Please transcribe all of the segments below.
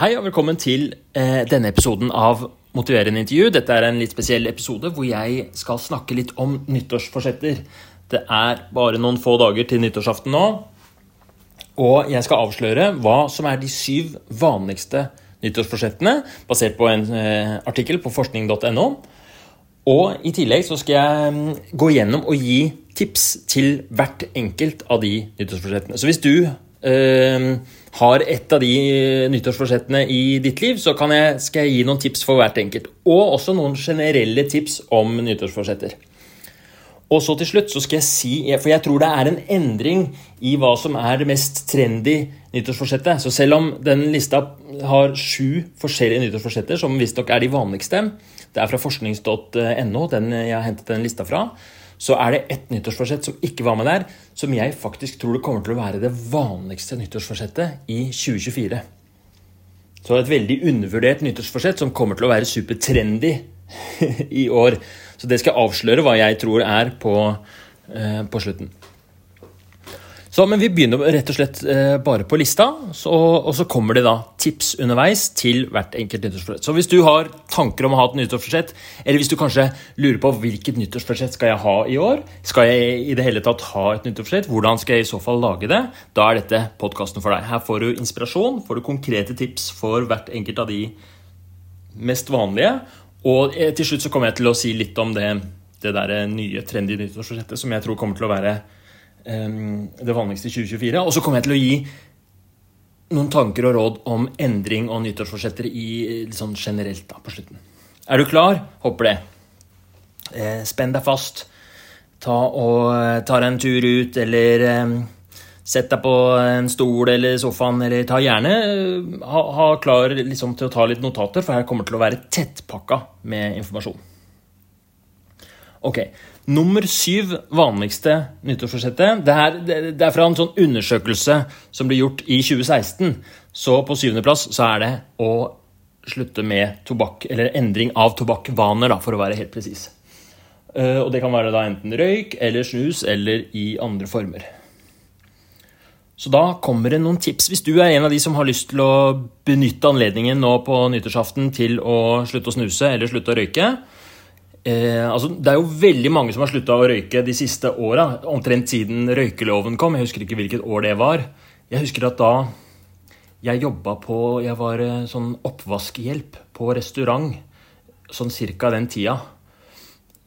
Hei og velkommen til eh, denne episoden av Motiverende intervju. Dette er en litt spesiell episode hvor jeg skal snakke litt om nyttårsforsetter. Det er bare noen få dager til nyttårsaften nå. Og jeg skal avsløre hva som er de syv vanligste nyttårsforsettene, basert på en eh, artikkel på forskning.no. Og i tillegg så skal jeg mm, gå gjennom og gi tips til hvert enkelt av de nyttårsforsettene. Så hvis du har et av de nyttårsforsettene i ditt liv, så jeg, skal jeg gi noen tips for hvert enkelt. Og også noen generelle tips om nyttårsforsetter. Og så til slutt så skal jeg si, for jeg tror det er en endring i hva som er det mest trendy nyttårsforsettet. Så selv om den lista har sju forskjellige nyttårsforsetter, som visstnok er de vanligste, det er fra forsknings.no den jeg har hentet den lista fra, så er det ett nyttårsforsett som ikke var med der, som jeg faktisk tror det kommer til å være det vanligste nyttårsforsettet i 2024. Så et veldig undervurdert nyttårsforsett som kommer til å være supertrendy i år. Så det skal avsløre hva jeg tror er på, eh, på slutten. Så, men vi begynner rett og slett eh, bare på lista, så, og så kommer det da tips underveis til hvert enkelt nyttårsforsett. Så hvis du har tanker om å ha et nyttårsforsett, eller hvis du kanskje lurer på hvilket nyttårsforsett skal jeg ha i år, skal jeg i det hele tatt ha et nyttårsforsett, hvordan skal jeg i så fall lage det, da er dette podkasten for deg. Her får du inspirasjon, får du konkrete tips for hvert enkelt av de mest vanlige, og eh, til slutt så kommer jeg til å si litt om det, det der nye trendy nyttårsforsettet som jeg tror kommer til å være det vanligste i 2024. Og så kommer jeg til å gi noen tanker og råd om endring og nyttårsforsetter i, sånn generelt da, på slutten. Er du klar? Håper det. Eh, spenn deg fast. Ta og eh, ta deg en tur ut, eller sett deg på en stol eller sofaen, eller ta gjerne eh, ha, ha klar liksom, til å ta litt notater, for her kommer det til å være tettpakka med informasjon. Ok, Nummer syv vanligste nyttårsforsettet det, det, er fra en sånn undersøkelse som ble gjort i 2016. Så på syvendeplass så er det å slutte med tobakk, eller endring av tobakkvaner, for å være helt presis. Eh, og det kan være da enten røyk eller snus eller i andre former. Så da kommer det noen tips. Hvis du er en av de som har lyst til å benytte anledningen nå på nyttårsaften til å slutte å snuse eller slutte å røyke, Eh, altså, det er jo veldig mange som har slutta å røyke de siste åra. Omtrent siden røykeloven kom. Jeg husker ikke hvilket år det var. Jeg husker at da jeg jobba på Jeg var eh, sånn oppvaskhjelp på restaurant sånn cirka den tida.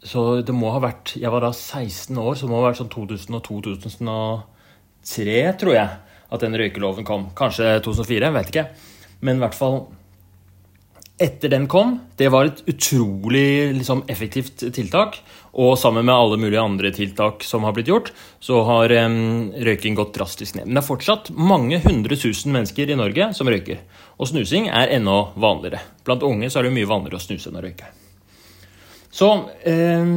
Så det må ha vært Jeg var da 16 år, så det må ha vært sånn 2002-2003, tror jeg, at den røykeloven kom. Kanskje 2004, jeg vet ikke. Men i hvert fall etter den kom, det var et utrolig liksom, effektivt tiltak. Og sammen med alle mulige andre tiltak som har blitt gjort, så har um, røyking gått drastisk ned. Men det er fortsatt mange hundre tusen mennesker i Norge som røyker. Og snusing er enda vanligere. Blant unge så er det mye vanligere å snuse enn å røyke. Så eh,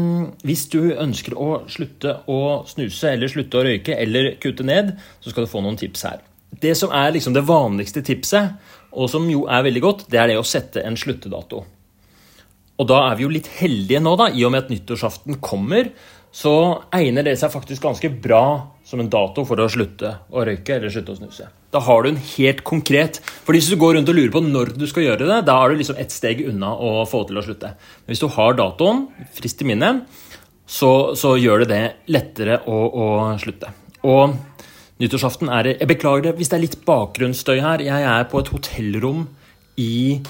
hvis du ønsker å slutte å snuse eller slutte å røyke eller kutte ned, så skal du få noen tips her. Det som er liksom det vanligste tipset, og som jo er veldig godt, det er det å sette en sluttedato. Og da er vi jo litt heldige nå, da, i og med at nyttårsaften kommer. Så egner det seg faktisk ganske bra som en dato for å slutte å røyke eller slutte å snuse. Da har du en helt konkret For hvis du går rundt og lurer på når du skal gjøre det, da er du liksom ett steg unna å få til å slutte. Men hvis du har datoen frist i minne, så, så, gjør det det lettere å, å slutte. Og nyttårsaften er Jeg beklager det hvis det er litt bakgrunnsstøy her. Jeg er på et hotellrom i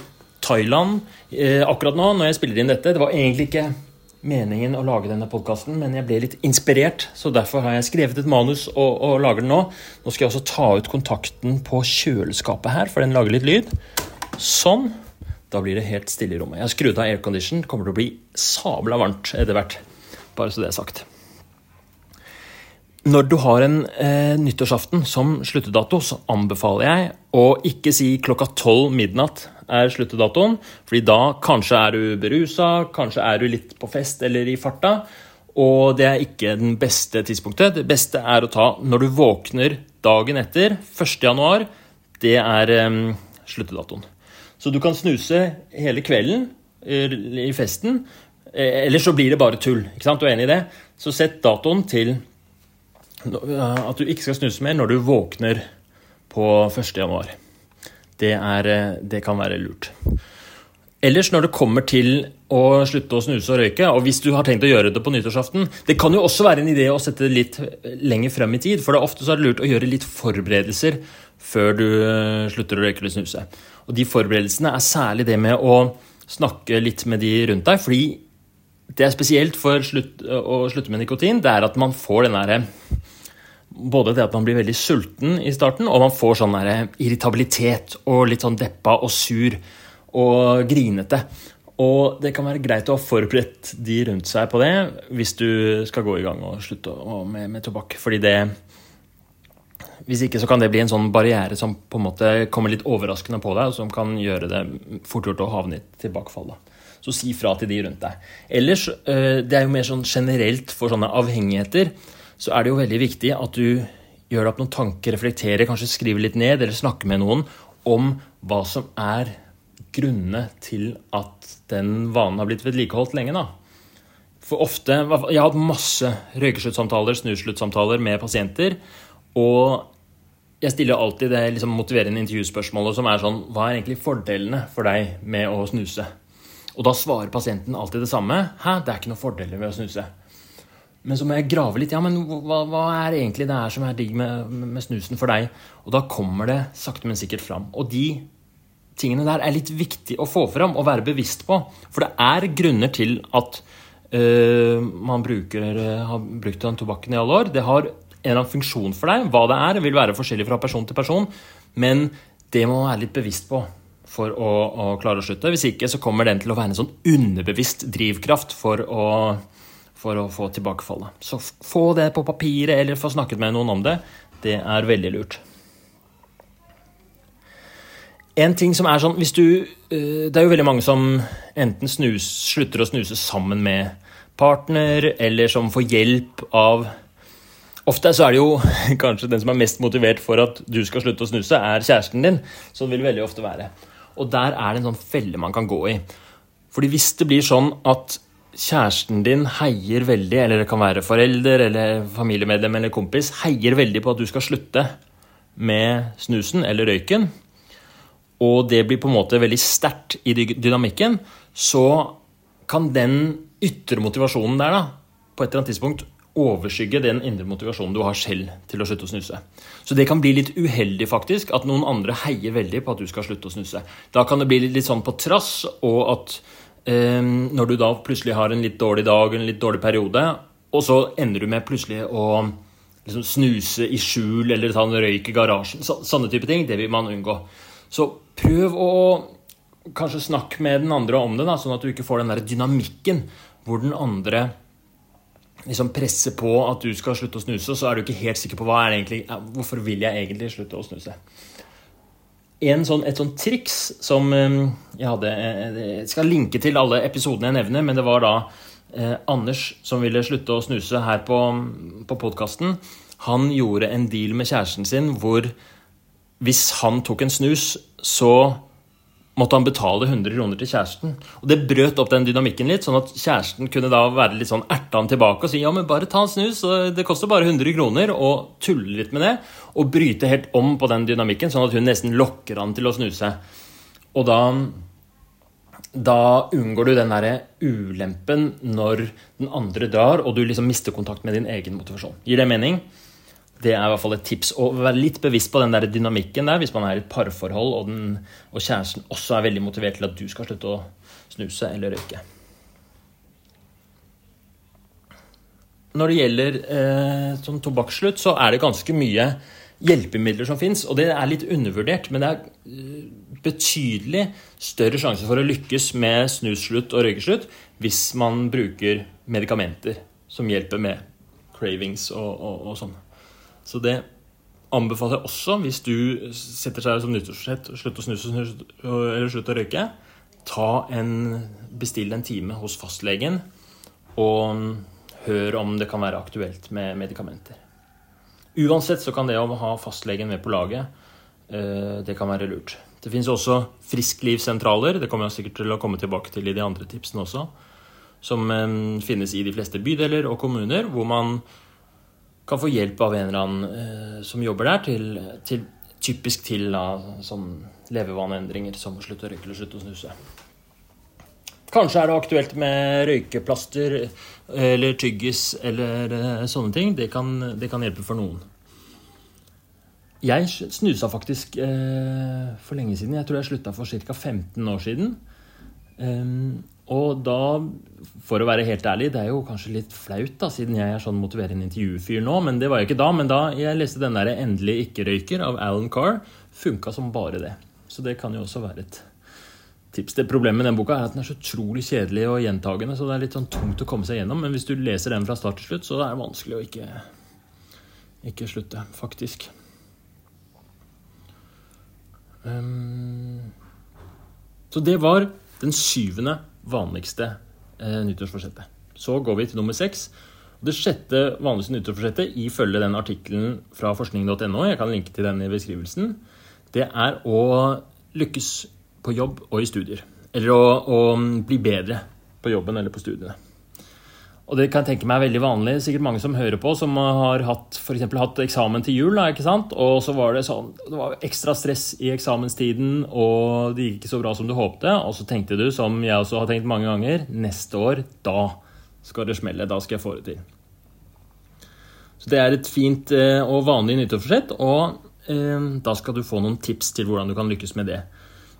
Thailand eh, akkurat nå når jeg spiller inn dette. Det var egentlig ikke meningen å lage denne podkasten, men jeg ble litt inspirert. Så derfor har jeg skrevet et manus og, og, lager den nå. Nå skal jeg også ta ut kontakten på kjøleskapet her, for den lager litt lyd. Sånn. Da blir det helt stille i rommet. Jeg har skrudd av aircondition. Kommer til å bli sabla varmt etter hvert. Bare så det er sagt. Når du har en eh, nyttårsaften som sluttedato, så anbefaler jeg å ikke si klokka tolv midnatt er sluttedatoen. fordi da kanskje er du berusa, kanskje er du litt på fest eller i farta. Og det er ikke den beste tidspunktet. Det beste er å ta når du våkner dagen etter, 1. januar. Det er eh, sluttedatoen. Så du kan snuse hele kvelden i festen, eh, eller så blir det bare tull. ikke sant? Du er enig i det? Så sett datoen til at du ikke skal snuse mer når du våkner på 1. januar. Det, eh, det kan være lurt. Ellers når det kommer til å slutte å snuse og røyke, og hvis du har tenkt å gjøre det på nyttårsaften Det kan jo også være en idé å sette det litt lenger frem i tid, for det er ofte så er det lurt å gjøre litt forberedelser før du eh, slutter å røyke eller snuse. Og de forberedelsene er særlig det med å snakke litt med de rundt deg, fordi det er spesielt for slutt, å slutte med nikotin, det er at man får den derre både det at man blir veldig sulten i starten, og man får sånn irritabilitet og litt sånn deppa og sur og grinete. Og det kan være greit å ha forberedt de rundt seg på det hvis du skal gå i gang og slutte med, med tobakk. Fordi det Hvis ikke så kan det bli en sånn barriere som på en måte kommer litt overraskende på deg, og som kan gjøre det fort gjort å havne i tilbakefall. Så si fra til de rundt deg. Ellers, eh, det er jo mer sånn generelt for sånne avhengigheter, så er det jo veldig viktig at du gjør deg opp noen tanker, reflekterer, kanskje skriver litt ned, eller snakker med noen om hva som er grunnene til at den vanen har blitt vedlikeholdt lenge. da. For ofte, Jeg har hatt masse røykesluttsamtaler, snusluttsamtaler med pasienter. Og jeg stiller alltid det liksom, motiverende intervjuspørsmålet som er sånn Hva er egentlig fordelene for deg med å snuse? Og da svarer pasienten alltid det samme. Hæ, det er ikke noen fordeler ved å snuse. Men så må jeg grave litt. Ja, men hva, hva er egentlig det her som er digg med, med, snusen for deg? Og da kommer det sakte, men sikkert fram. Og de tingene der er litt viktig å få fram og være bevisst på. For det er grunner til at øh, man bruker, uh, har brukt den tobakken i alle år. Det har en eller annen funksjon for deg. Hva det er, vil være forskjellig fra person til person. Men det må man være litt bevisst på for å, å, klare å slutte. Hvis ikke så kommer den til å være en sånn underbevisst drivkraft for å, for å få tilbakefallet. Så få det på papiret eller få snakket med noen om det. Det er veldig lurt. En ting som er sånn du, eh, Det er jo veldig mange som enten snus, slutter å snuse sammen med partner, eller som får hjelp av Ofte så er det jo kanskje den som er mest motivert for at du skal slutte å snuse, er kjæresten din. Sånn vil det veldig ofte være. Og der er det en sånn felle man kan gå i. Fordi hvis det blir sånn at kjæresten din heier veldig, eller det kan være forelder eller familiemedlem eller kompis, heier veldig på at du skal slutte med snusen eller røyken, og det blir på en måte veldig sterkt i dynamikken, så kan den ytre motivasjonen der da, på et eller annet tidspunkt overskygge den indre motivasjonen du har selv til å slutte å snuse. Så det kan bli litt uheldig faktisk, at noen andre heier veldig på at du skal slutte å snuse. Da kan det bli litt sånn på trass, og at når du da plutselig har en litt dårlig dag, en litt dårlig periode, og så ender du med plutselig å liksom snuse i skjul eller ta en røyk i garasjen, så, sånne type ting, det vil man unngå. Så prøv å kanskje snakke med den andre om det, da, sånn at du ikke får den der dynamikken hvor den andre liksom presser på at du skal slutte å snuse, og så er du ikke helt sikker på hva er det egentlig, hvorfor vil jeg egentlig slutte å snuse. Sånn, et sånt triks som eh, jeg hadde eh, Jeg skal linke til alle episodene jeg nevner, men det var da eh, Anders som ville slutte å snuse her på, på podkasten. Han gjorde en deal med kjæresten sin hvor hvis han tok en snus, så måtte han betale 100 kroner til kjæresten. Og Det brøt opp den dynamikken litt, sånn at kjæresten kunne da være litt sånn erte han tilbake og si ja, men bare ta en snus, det koster bare 100 kroner, og tulle litt med det. Og bryte helt om på den dynamikken, sånn at hun nesten lokker han til å snuse. Og da, da unngår du den derre ulempen når den andre drar, og du liksom mister kontakt med din egen motivasjon. Gir det mening? Det er i hvert fall et tips. Å være litt bevisst på den der dynamikken der hvis man er i et parforhold og, den, og kjæresten også er veldig motivert til at du skal slutte å snuse eller røyke. Når det gjelder eh, sånn tobakksslutt, så er det ganske mye hjelpemidler som fins. Og det er litt undervurdert, men det er eh, betydelig større sjanse for å lykkes med snusslutt og røykeslutt hvis man bruker medikamenter som hjelper med cravings og, og, og sånn. Så det anbefaler jeg også hvis du setter seg som nyttårsforsett slutter å snuse eller slutter å røyke. Ta en, Bestill en time hos fastlegen, og hør om det kan være aktuelt med medikamenter. Uansett så kan det å ha fastlegen med på laget, eh, det kan være lurt. Det finnes også frisklivssentraler, det kommer jeg sikkert til å komme tilbake til i de andre tipsene også, som eh, finnes i de fleste bydeler og kommuner, hvor man kan få hjelp av en eller annen eh, som jobber der, til, til typisk til da, sånn levevaneendringer som å slutte å røyke eller slutte å snuse. Kanskje er det aktuelt med røykeplaster eller tyggis eller eh, sånne ting. Det kan, det kan hjelpe for noen. Jeg snusa faktisk eh, for lenge siden. Jeg tror jeg slutta for ca. 15 år siden. Um, og da, for å være helt ærlig, det er jo kanskje litt flaut, da, siden jeg er sånn motiverende intervjufyr nå, men det var jeg ikke da. Men da jeg leste den der 'Endelig ikke-røyker' av Alan Carr, funka som bare det. Så det kan jo også være et tips. Det Problemet med den boka er at den er så utrolig kjedelig og gjentagende, så det er litt sånn tungt å komme seg gjennom. Men hvis du leser den fra start til slutt, så er det vanskelig å ikke, ikke slutte, faktisk. Um, så det var den syvende vanligste eh, nyttårsforsettet. Så går vi til nummer seks. Det sjette vanligste nyttårsforsettet ifølge den artikkelen fra forskning.no, jeg kan linke til den i beskrivelsen, det er å lykkes på jobb og i studier. Eller å, å bli bedre på jobben eller på studiene. Og det kan jeg tenke meg er veldig vanlig. Sikkert mange som hører på, som har hatt, for hatt eksamen til jul. Da, ikke sant? Og så var det sånn Det var ekstra stress i eksamenstiden, og det gikk ikke så bra som du håpte. Og så tenkte du, som jeg også har tenkt mange ganger, neste år, da skal det smelle. Da skal jeg få det til. Så det er et fint eh, og vanlig nyttårsforsett, og eh, da skal du få noen tips til hvordan du kan lykkes med det.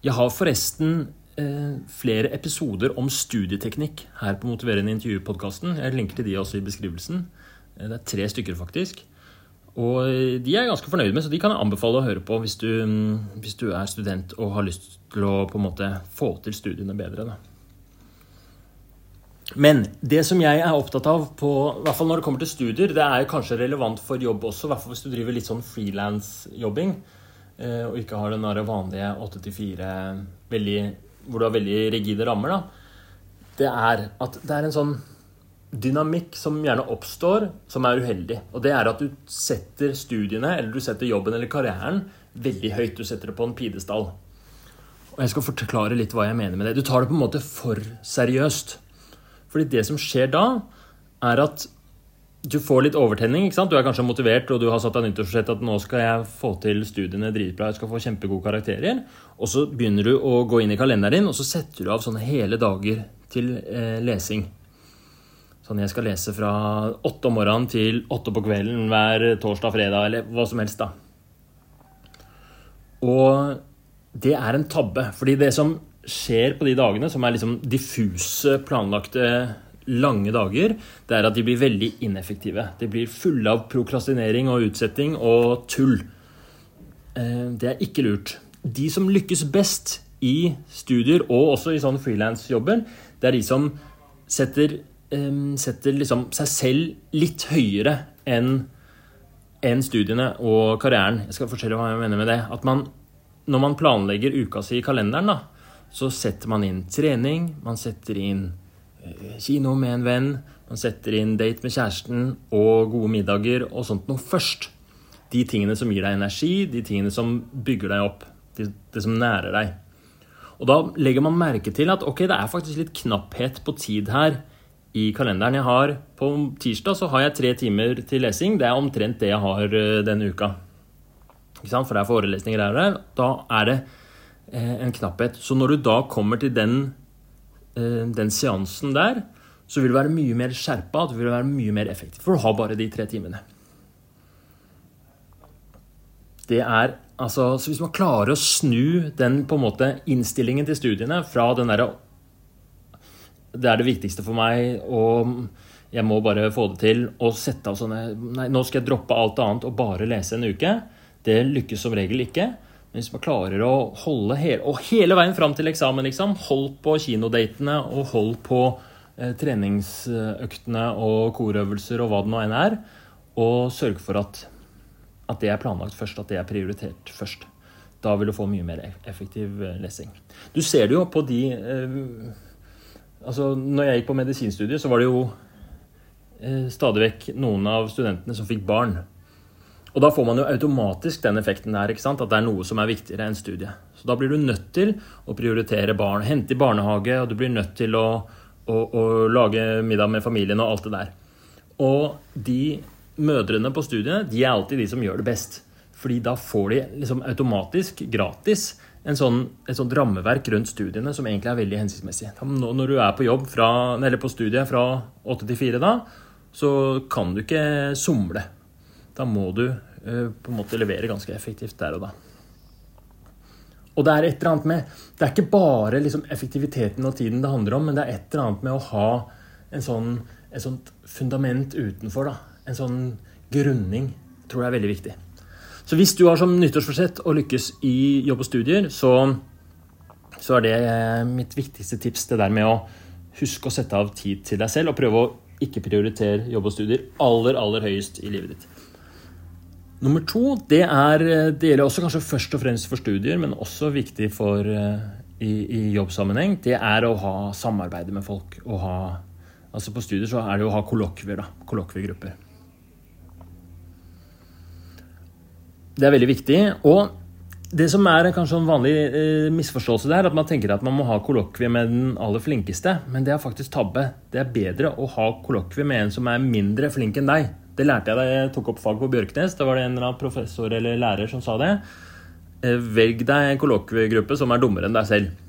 Jeg har forresten flere episoder om studieteknikk her på Motiverende intervju-podkasten. Jeg linker til de også i beskrivelsen. Eh, det er tre stykker, faktisk. Og de er jeg ganske fornøyd med, så de kan jeg anbefale å høre på hvis du, mm, hvis du er student og har lyst til å på en måte få til studiene bedre. Da. Men det som jeg er opptatt av, på, i hvert fall når det kommer til studier, det er kanskje relevant for jobb også, i hvert fall hvis du driver litt sånn frilansjobbing eh, og ikke har den vanlige 8-4 veldig hvor du har veldig rigide rammer, da, det er at det er en sånn dynamikk som gjerne oppstår, som er uheldig. Og det er at du setter studiene, eller du setter jobben eller karrieren veldig høyt. Du setter det på en pidestall. Og jeg skal forklare litt hva jeg mener med det. Du tar det på en måte for seriøst. Fordi det som skjer da, er at du får litt overtenning. ikke sant? Du er kanskje motivert, og du har satt deg nyttårsforsett at nå skal jeg få til studiene dritbra, jeg skal få kjempegode karakterer. Og så begynner du å gå inn i kalenderen din, og så setter du av sånne hele dager til eh, lesing. Sånn jeg skal lese fra åtte om morgenen til åtte på kvelden hver torsdag, fredag, eller hva som helst, da. Og det er en tabbe. Fordi det som skjer på de dagene, som er liksom diffuse, planlagte lange dager, det er at de blir veldig ineffektive. De blir fulle av prokrastinering og utsetting og tull. Eh, det er ikke lurt. De som lykkes best i studier og også i sånne frilansjobber, det er de som setter, setter liksom seg selv litt høyere enn enn studiene og karrieren. Jeg skal fortelle hva jeg mener med det. At man, når man planlegger uka si i kalenderen, da, så setter man inn trening, man setter inn kino med en venn, man setter inn date med kjæresten og gode middager og sånt noe først. De tingene som gir deg energi, de tingene som bygger deg opp, det, det som nærer deg. Og da legger man merke til at ok, det er faktisk litt knapphet på tid her i kalenderen. Jeg har, På tirsdag så har jeg tre timer til lesing. Det er omtrent det jeg har eh, denne uka. Ikke sant? For det er forelesninger her og der. Da er det eh, en knapphet. Så når du da kommer til den Eh, den seansen der, så vil du være mye mer skjerpa, du vil være mye mer effektiv. For du har bare de tre timene. Det er altså Så hvis man klarer å snu den på en måte innstillingen til studiene fra den derre Det er det viktigste for meg, og jeg må bare få det til. Og sette av sånne Nei, nå skal jeg droppe alt annet og bare lese en uke. Det lykkes som regel ikke. Hvis man klarer å holde hele, og hele veien fram til eksamen, liksom, hold på kinodatene og hold på eh, treningsøktene og korøvelser og hva det nå enn er, og sørge for at, at det er planlagt først, at det er prioritert først. Da vil du få mye mer effektiv eh, lesing. Du ser det jo på de eh, Altså, når jeg gikk på medisinstudiet, så var det jo eh, stadig vekk noen av studentene som fikk barn. Og da får man jo automatisk den effekten der, at det er noe som er viktigere enn studiet. Så da blir du nødt til å prioritere barn, hente i barnehage, og du blir nødt til å, å, å lage middag med familien og alt det der. Og de mødrene på studiet, de er alltid de som gjør det best. Fordi da får de liksom automatisk, gratis, sånn, et sånt rammeverk rundt studiene som egentlig er veldig hensiktsmessig. Når du er på jobb fra, eller på studiet fra åtte til fire, da, så kan du ikke somle. Da må du på en måte levere ganske effektivt der og da. Og det er et eller annet med Det er ikke bare liksom effektiviteten og tiden det handler om, men det er et eller annet med å ha en sånn, et sånt fundament utenfor. da, En sånn grunning tror jeg er veldig viktig. Så hvis du har som nyttårsforsett å lykkes i jobb og studier, så, så er det eh, mitt viktigste tips det der med å huske å sette av tid til deg selv, og prøve å ikke prioritere jobb og studier aller, aller høyest i livet ditt. Nummer to, det, er, det gjelder også kanskje først og fremst for studier, men også viktig for, eh, i, i jobbsammenheng, det er å ha samarbeid med folk. Ha, altså på studier så er det å ha kollokvier. Kollokviegrupper. Det er veldig viktig. Og det som er kanskje en vanlig eh, misforståelse der, at man tenker at man må ha kollokvie med den aller flinkeste, men det er faktisk tabbe. Det er bedre å ha kollokvie med en som er mindre flink enn deg. Det lærte jeg da jeg tok opp fag på Bjørknes. Da var det en eller annen professor eller lærer som sa det. Eh, velg deg en kollokviegruppe som er dummere enn deg selv.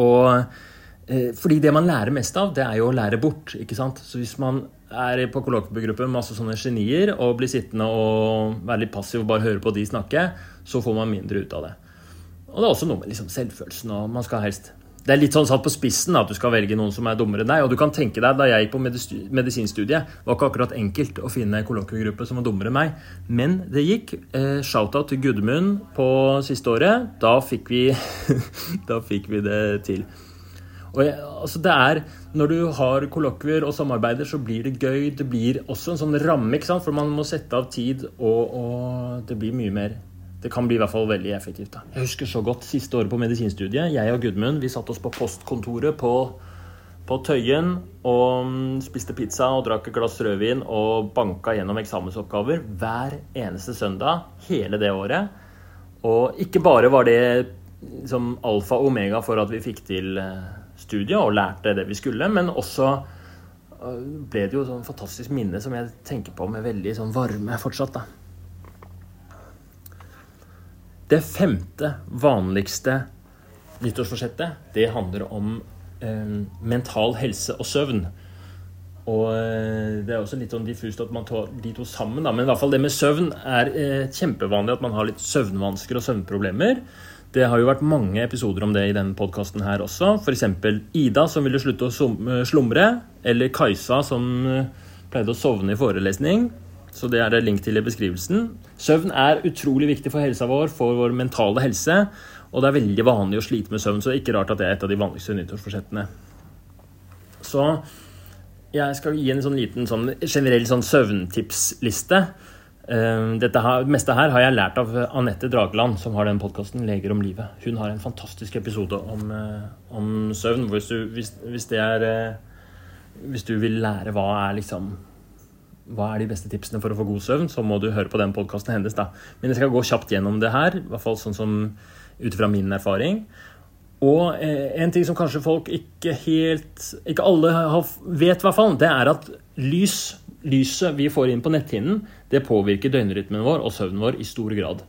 Og eh, fordi det man lærer mest av, det er jo å lære bort. ikke sant? Så hvis man er på kollokviegruppe med masse sånne genier og blir sittende og være litt passiv og bare høre på de snakke, så får man mindre ut av det. Og det er også noe med liksom selvfølelsen. og man skal helst det er litt sånn satt på spissen at du skal velge noen som er dummere enn deg. Og du kan tenke deg, Da jeg gikk på medisinstudiet, var ikke akkurat enkelt å finne en kollokviegruppe som var dummere enn meg. Men det gikk. Eh, Shout-out til Gudmund på siste året. Da fikk vi, da fikk vi det til. Og jeg, altså det er, Når du har kollokvier og samarbeider, så blir det gøy. Det blir også en sånn ramme, ikke sant? for man må sette av tid, og, og det blir mye mer Det kan bli i hvert fall veldig effektivt. Da. Jeg husker så godt siste året på medisinstudiet. Jeg og Gudmund vi satte oss på postkontoret på, på Tøyen og mm, spiste pizza og drakk et glass rødvin og banka gjennom eksamensoppgaver hver eneste søndag hele det året. Og ikke bare var det som alfa og omega for at vi fikk til eh, studiet og lærte det vi skulle, men også øh, ble det jo sånn fantastisk minne som jeg tenker på med veldig sånn varme fortsatt. da. Det femte vanligste nyttårsforsettet, det handler om eh, mental helse og søvn. Og eh, Det er også litt sånn diffust at man tar de to sammen, da. men i hvert fall det med søvn er eh, kjempevanlig at man har litt søvnvansker og søvnproblemer. Det har jo vært mange episoder om det i denne podkasten her også. F.eks. Ida som ville slutte å slumre, eller Kajsa som eh, pleide å sovne i forelesning. Så det er det link til i beskrivelsen. Søvn er utrolig viktig for helsa vår, for vår mentale helse. Og det er veldig vanlig å slite med søvn, så det er ikke rart at det er et av de vanligste nyttårsforsettene. Så jeg skal gi en sånn liten sånn generell sånn søvntipsliste. Ehm, dette her, det meste her har jeg lært av Anette Drageland, som har den podkasten 'Leger om livet'. Hun har en fantastisk episode om, eh, om søvn. Hvis du, hvis, hvis, er, eh, hvis du, vil lære hva er liksom hva er de beste tipsene for å få god søvn, så må du høre på den podkasten hennes. da. Men jeg skal gå kjapt gjennom det her, i hvert fall sånn som ut fra min erfaring. Og eh, en ting som kanskje folk ikke helt Ikke alle vet, i hvert fall, det er at lys lyset vi får inn på netthinnen, det påvirker døgnrytmen vår og søvnen vår i stor grad.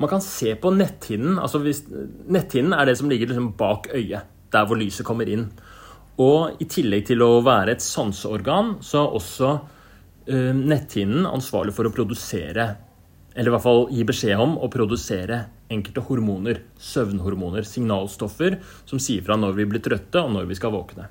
Man kan se på netthinnen altså hvis, Netthinnen er det som ligger liksom bak øyet, der hvor lyset kommer inn. Og i tillegg til å være et sanseorgan, så også netthinnen ansvarlig for å produsere, eller i hvert fall gi beskjed om å produsere enkelte hormoner, søvnhormoner, signalstoffer, som sier fra når vi blir trøtte og når vi skal våkne.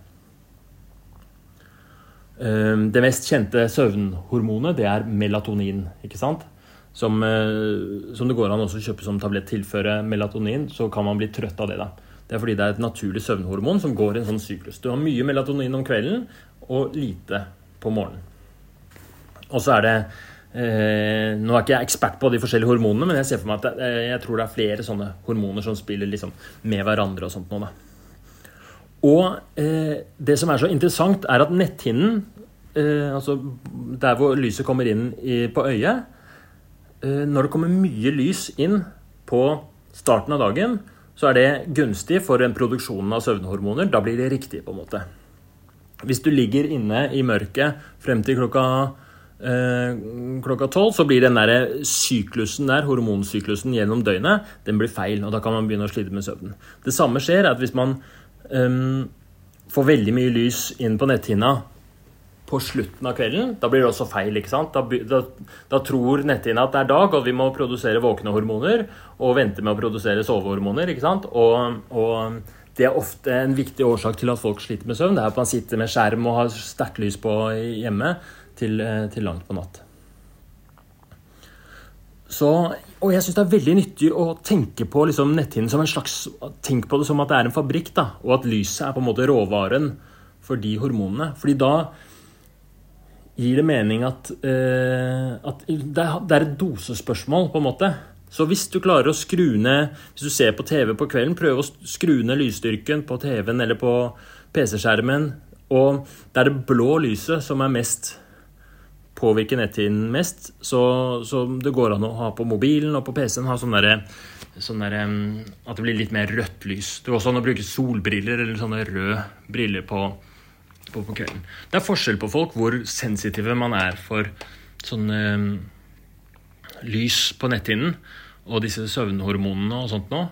Ehm, det mest kjente søvnhormonet det er melatonin. ikke sant? Som, eh, som, det går an å kjøpe som tablett. Tilføre melatonin, så kan man bli trøtt av det. da. Det er fordi det er et naturlig søvnhormon som går i en sånn syklus. Du har mye melatonin om kvelden og lite på morgenen. Og så er det eh, Nå er ikke jeg ekspert på de forskjellige hormonene, men jeg ser for meg at det, eh, jeg tror det er flere sånne hormoner som spiller liksom med hverandre og sånt nå, da. Og eh, det som er så interessant, er at netthinnen, eh, altså der hvor lyset kommer inn i, på øyet eh, Når det kommer mye lys inn på starten av dagen, så er det gunstig for en produksjon av søvnhormoner. Da blir det riktig, på en måte. Hvis du ligger inne i mørket frem til klokka klokka tolv, så blir den der syklusen der, hormonsyklusen gjennom døgnet, den blir feil. Og da kan man begynne å slite med søvnen. Det samme skjer at hvis man um, får veldig mye lys inn på netthinna på slutten av kvelden, da blir det også feil. ikke sant? Da, da, da tror netthinna at det er dag, og vi må produsere våkne hormoner og vente med å produsere sovehormoner. ikke sant? Og, og det er ofte en viktig årsak til at folk sliter med søvn. Det er at man sitter med skjerm og har sterkt lys på hjemme til, eh, til langt på natt. Så, og jeg syns det er veldig nyttig å tenke på liksom netthinnen som en slags Tenk på det som at det er en fabrikk, da, og at lyset er på en måte råvaren for de hormonene. Fordi da gir det mening at, eh, at det, er, et dosespørsmål, på en måte. Så hvis du klarer å skru ned Hvis du ser på TV på kvelden, prøv å skru ned lysstyrken på TV-en eller på PC-skjermen. Og det er det blå lyset som er mest påvirker netthinnen mest. Så, så, det går an å ha på mobilen og på PC-en ha sånn sånn der, At det blir litt mer rødt lys. Det går også an å bruke solbriller eller sånne røde briller på, på, på kvelden. Det er forskjell på folk hvor sensitive man er for sånne lys på netthinnen og disse søvnhormonene og sånt noe.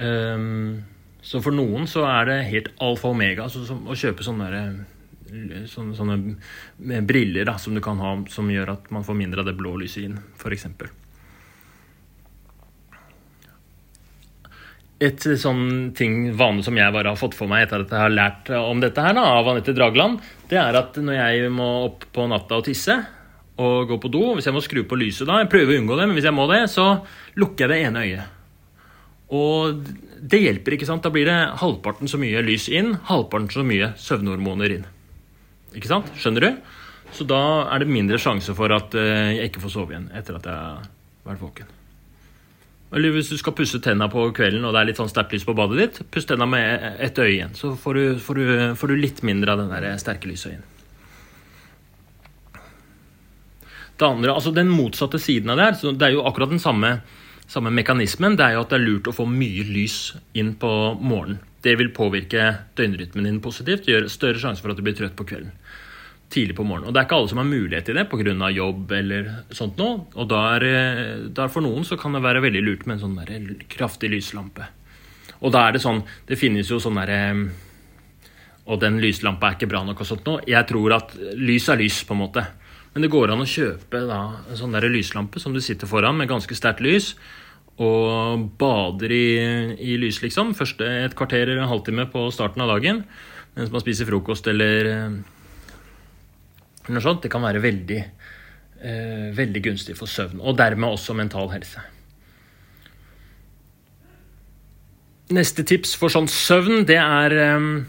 Um, så for noen så er det helt alfa og omega å kjøpe sånne, sånne, sånne briller da, som du kan ha som gjør at man får mindre av det blå lyset inn, f.eks. Et sånn ting, vane som jeg bare har fått for meg etter at jeg har lært om dette her da, av Anette Dragland, det er at når jeg må opp på natta og tisse, og gå på do. Hvis jeg må skru på lyset da, jeg prøver å unngå det, men hvis jeg må det, så lukker jeg det ene øyet. Og det hjelper, ikke sant? Da blir det halvparten så mye lys inn, halvparten så mye søvnhormoner inn. Ikke sant? Skjønner du? Så da er det mindre sjanse for at eh, jeg ikke får sove igjen etter at jeg har vært våken. Eller hvis du skal pusse tenna på kvelden og det er litt sånn sterkt lys på badet ditt, puss tenna med ett øye igjen. Så får du, får, du, får du, litt mindre av den der sterke lyset inn. Det andre, altså Den motsatte siden av det her, så det er jo akkurat den samme, samme mekanismen. Det er jo at det er lurt å få mye lys inn på morgenen. Det vil påvirke døgnrytmen din positivt. Gjøre større sjanse for at du blir trøtt på kvelden. Tidlig på morgenen. Og det er ikke alle som har mulighet til det pga. jobb eller sånt noe. Og der, der for noen så kan det være veldig lurt med en sånn kraftig lyslampe. Og da er det sånn Det finnes jo sånn derre Og den lyslampa er ikke bra nok og sånt noe. Jeg tror at lys er lys, på en måte. Men det går an å kjøpe da, en sånn der lyslampe som du sitter foran med ganske sterkt lys. Og bader i, i lys, liksom. Første et kvarter eller en halvtime på starten av dagen. Mens man spiser frokost eller, noe sånt. Det kan være veldig, eh, veldig gunstig for søvn. Og dermed også mental helse. Neste tips for sånn søvn, det er, eh,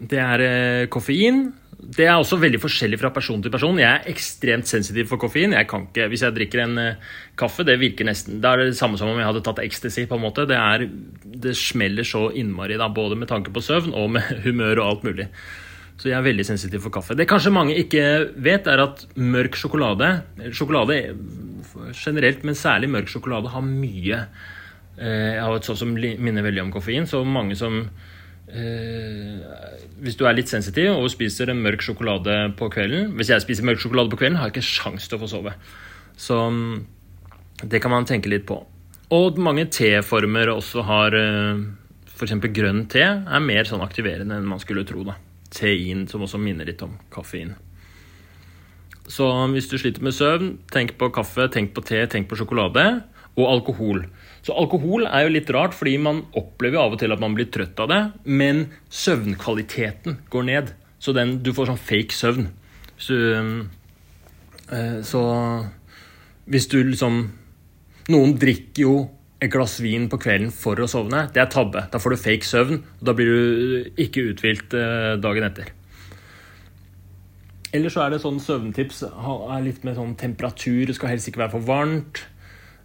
det er eh, koffein. Det er også veldig forskjellig fra person til person. Jeg er ekstremt sensitiv for koffein. Jeg kan ikke, Hvis jeg drikker en uh, kaffe, det virker nesten Det er det samme som om jeg hadde tatt ecstasy. på en måte. Det, er, det smeller så innmari, da, både med tanke på søvn og med humør og alt mulig. Så jeg er veldig sensitiv for kaffe. Det kanskje mange ikke vet, er at mørk sjokolade Sjokolade generelt, men særlig mørk sjokolade, har mye eh, Jeg har et sånt som minner veldig om koffein. Så mange som eh, hvis du er litt sensitiv og spiser en mørk sjokolade på kvelden Hvis jeg spiser mørk sjokolade på kvelden, har jeg ikke sjans til å få sove. Så mm, det kan man tenke litt på. Og mange teformer også har eh, F.eks. grønn te er mer sånn aktiverende enn man skulle tro. da. Tein, som også minner litt om kaffein. Så hvis du sliter med søvn, tenk på kaffe, tenk på te, tenk på sjokolade. Og alkohol. Så alkohol er jo litt rart, fordi man opplever av og til at man blir trøtt av det, men søvnkvaliteten går ned. Så den, du får sånn fake søvn. Så, øh, så hvis du liksom Noen drikker jo et glass vin på kvelden for å sovne. Det er tabbe. Da får du fake søvn, og da blir du ikke uthvilt øh, dagen etter. Eller så er det sånn søvntips er litt med sånn temperatur. Det skal helst ikke være for varmt.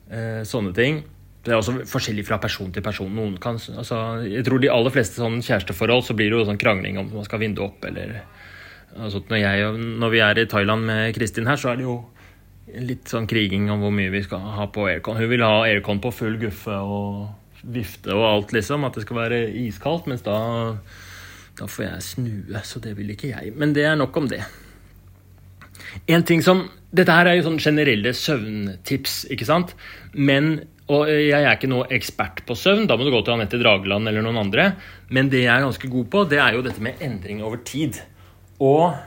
Eh, sånne ting. Det er også forskjellig fra person til person. Noen kan, altså, jeg tror de aller fleste sånn kjæresteforhold så blir det jo sånn krangling om man skal ha vinduet opp eller altså, når, jeg, når, vi er i Thailand med Kristin her, så er det jo litt sånn kriging om hvor mye vi skal ha på aircon. Hun vil ha aircon på full guffe og vifte og alt, liksom. At det skal være iskaldt. Mens da, da får jeg snue, så det vil ikke jeg. Men det er nok om det. En ting som, Dette her er jo sånn generelle søvntips, ikke sant? Men, og Jeg er ikke noe ekspert på søvn, da må du gå til Anette Drageland eller noen andre. Men det jeg er ganske god på, det er jo dette med endring over tid. Og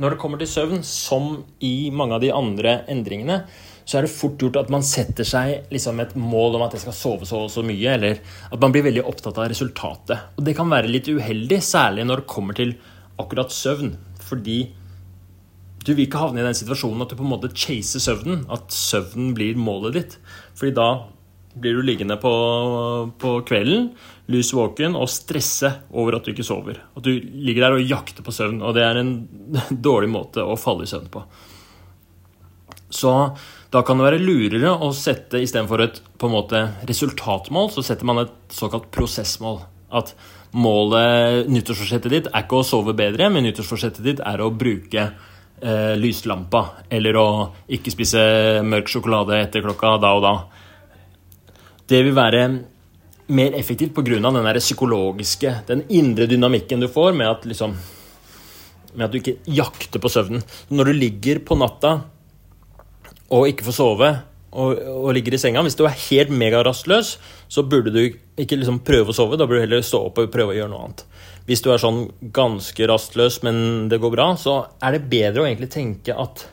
når det kommer til søvn, som i mange av de andre endringene, så er det fort gjort at man setter seg liksom et mål om at jeg skal sove så og så mye, eller at man blir veldig opptatt av resultatet. Og det kan være litt uheldig, særlig når det kommer til akkurat søvn. Fordi du vil ikke havne i den situasjonen at du på en måte chaser søvnen. At søvnen blir målet ditt. Fordi da blir du liggende på, på kvelden, lys våken, og stresse over at du ikke sover. At du ligger der og jakter på søvn. Og det er en dårlig måte å falle i søvn på. Så da kan det være lurere å sette istedenfor et på en måte resultatmål, så setter man et såkalt prosessmål. At målet, nyttårsforsettet ditt, er ikke å sove bedre, men nyttårsforsettet ditt er å bruke eh, lyslampa. Eller å ikke spise mørk sjokolade etter klokka da og da. Det vil være mer effektivt pga. den der psykologiske, den indre dynamikken du får med at, liksom, med at du ikke jakter på søvnen. Når du ligger på natta og ikke får sove og, og, ligger i senga Hvis du er helt megarastløs, så burde du ikke liksom prøve å sove. Da burde du heller stå opp og prøve å gjøre noe annet. Hvis du er sånn ganske rastløs, men det går bra, så er det bedre å egentlig tenke at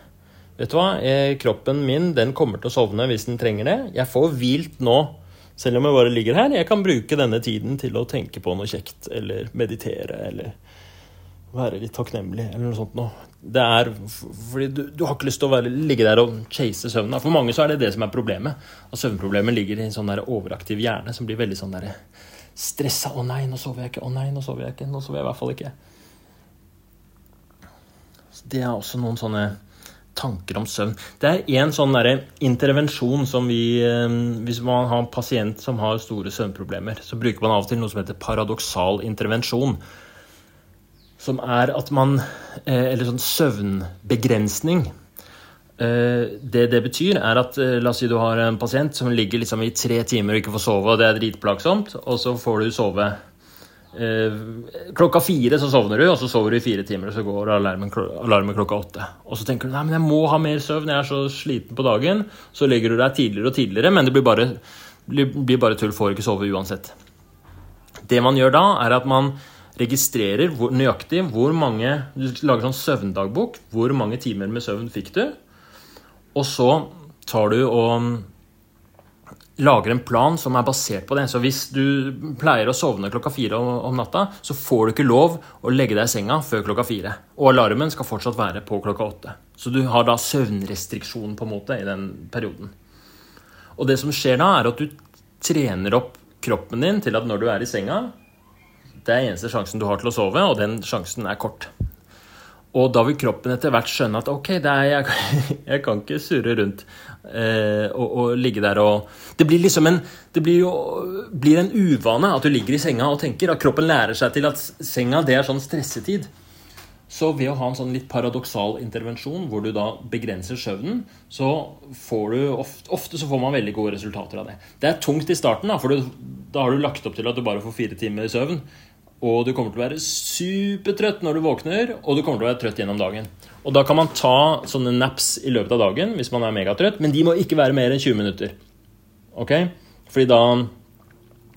Vet du hva, eh, kroppen min den kommer til å sovne hvis den trenger det. Jeg får hvilt nå, selv om jeg bare ligger her. Jeg kan bruke denne tiden til å tenke på noe kjekt, eller meditere, eller være litt takknemlig, eller noe sånt noe. Det er fordi du, du, har ikke lyst til å være, ligge der og chase søvnen. For mange så er det det som er problemet. At søvnproblemet ligger i en sånn der overaktiv hjerne som blir veldig sånn der stressa. 'Å nei, nå sover jeg ikke. Å nei, nå sover jeg ikke. Nå sover jeg i hvert fall ikke.' Så det er også noen sånne tanker om søvn. Det er en sånn intervensjon som vi eh, Hvis man har en pasient som har store søvnproblemer, så bruker man av og til noe som heter paradoksal intervensjon som er at man eh, Eller sånn søvnbegrensning. Eh, det det betyr, er at la oss si du har en pasient som ligger liksom i tre timer og ikke får sove, og det er dritplagsomt, og så får du sove Klokka fire så sovner du, og så sover du i fire timer, og så går alarmen, alarmen klokka åtte. Og så tenker du nei, men jeg må ha mer søvn, jeg er så sliten på dagen. Så legger du deg tidligere og tidligere, men det blir bare, blir bare tull, får ikke sove uansett. Det man gjør da, er at man registrerer hvor, nøyaktig hvor mange Du lager sånn søvndagbok. Hvor mange timer med søvn fikk du? Og så tar du og lager en plan som er basert på det. Så hvis du pleier å sovne klokka fire om natta, så får du ikke lov å legge deg i senga før klokka fire. Og alarmen skal fortsatt være på klokka åtte. Så du har da søvnrestriksjon på en måte i den perioden. Og det som skjer da, er at du trener opp kroppen din til at når du er i senga, det er eneste sjansen du har til å sove, og den sjansen er kort. Og da vil kroppen etter hvert skjønne at ok, er, jeg, jeg, kan ikke surre rundt eh, ligge der og Det blir liksom en Det blir jo blir en uvane at du ligger i senga og tenker. At kroppen lærer seg til at senga det er sånn stressetid. Så ved å ha en sånn litt paradoksal intervensjon hvor du da begrenser søvnen, så får du ofte, ofte så får man veldig gode resultater av det. Det er tungt i starten, da, for du, da har du lagt opp til at du bare får fire timer søvn. Og du kommer til å være supertrøtt når du våkner, og du kommer til å være trøtt gjennom dagen. Og da kan man ta sånne naps i løpet av dagen hvis man er megatrøtt, men de må ikke være mer enn 20 minutter. Ok? Fordi da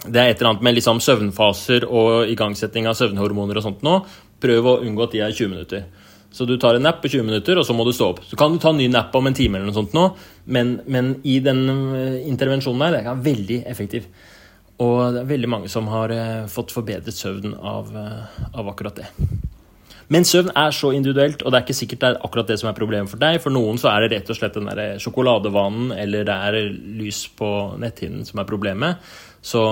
Det er et eller annet med liksom søvnfaser og igangsetting av søvnhormoner og sånt nå. Prøv å unngå at de er 20 minutter. Så du tar en napp på 20 minutter, og så må du stå opp. Så kan du ta en ny napp om en time, eller noe sånt nå, men, men i den eh, intervensjonen der, det er veldig effektiv. Og det er veldig mange som har eh, fått forbedret søvn av, eh, av, akkurat det. Men søvn er så individuelt, og det er ikke sikkert det er akkurat det som er problemet for deg. For noen så er det rett og slett den der sjokoladevanen eller det er lys på netthinnen som er problemet. Så,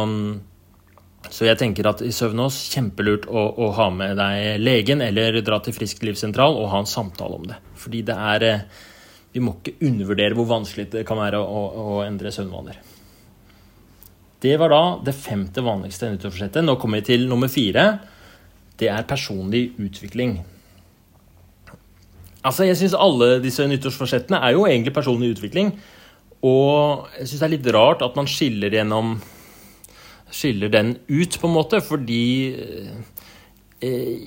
så jeg tenker at i Søvnås kjempelurt å, å, ha med deg legen eller dra til Frisklivssentral og ha en samtale om det. Fordi det er eh, Vi må ikke undervurdere hvor vanskelig det kan være å, å endre søvnvaner. Det var da det femte vanligste nyttårsforsettet. Nå kommer vi til nummer fire. Det er personlig utvikling. Altså, Jeg syns alle disse nyttårsforsettene er jo egentlig personlig utvikling. Og jeg syns det er litt rart at man skiller gjennom Skiller den ut, på en måte, fordi eh,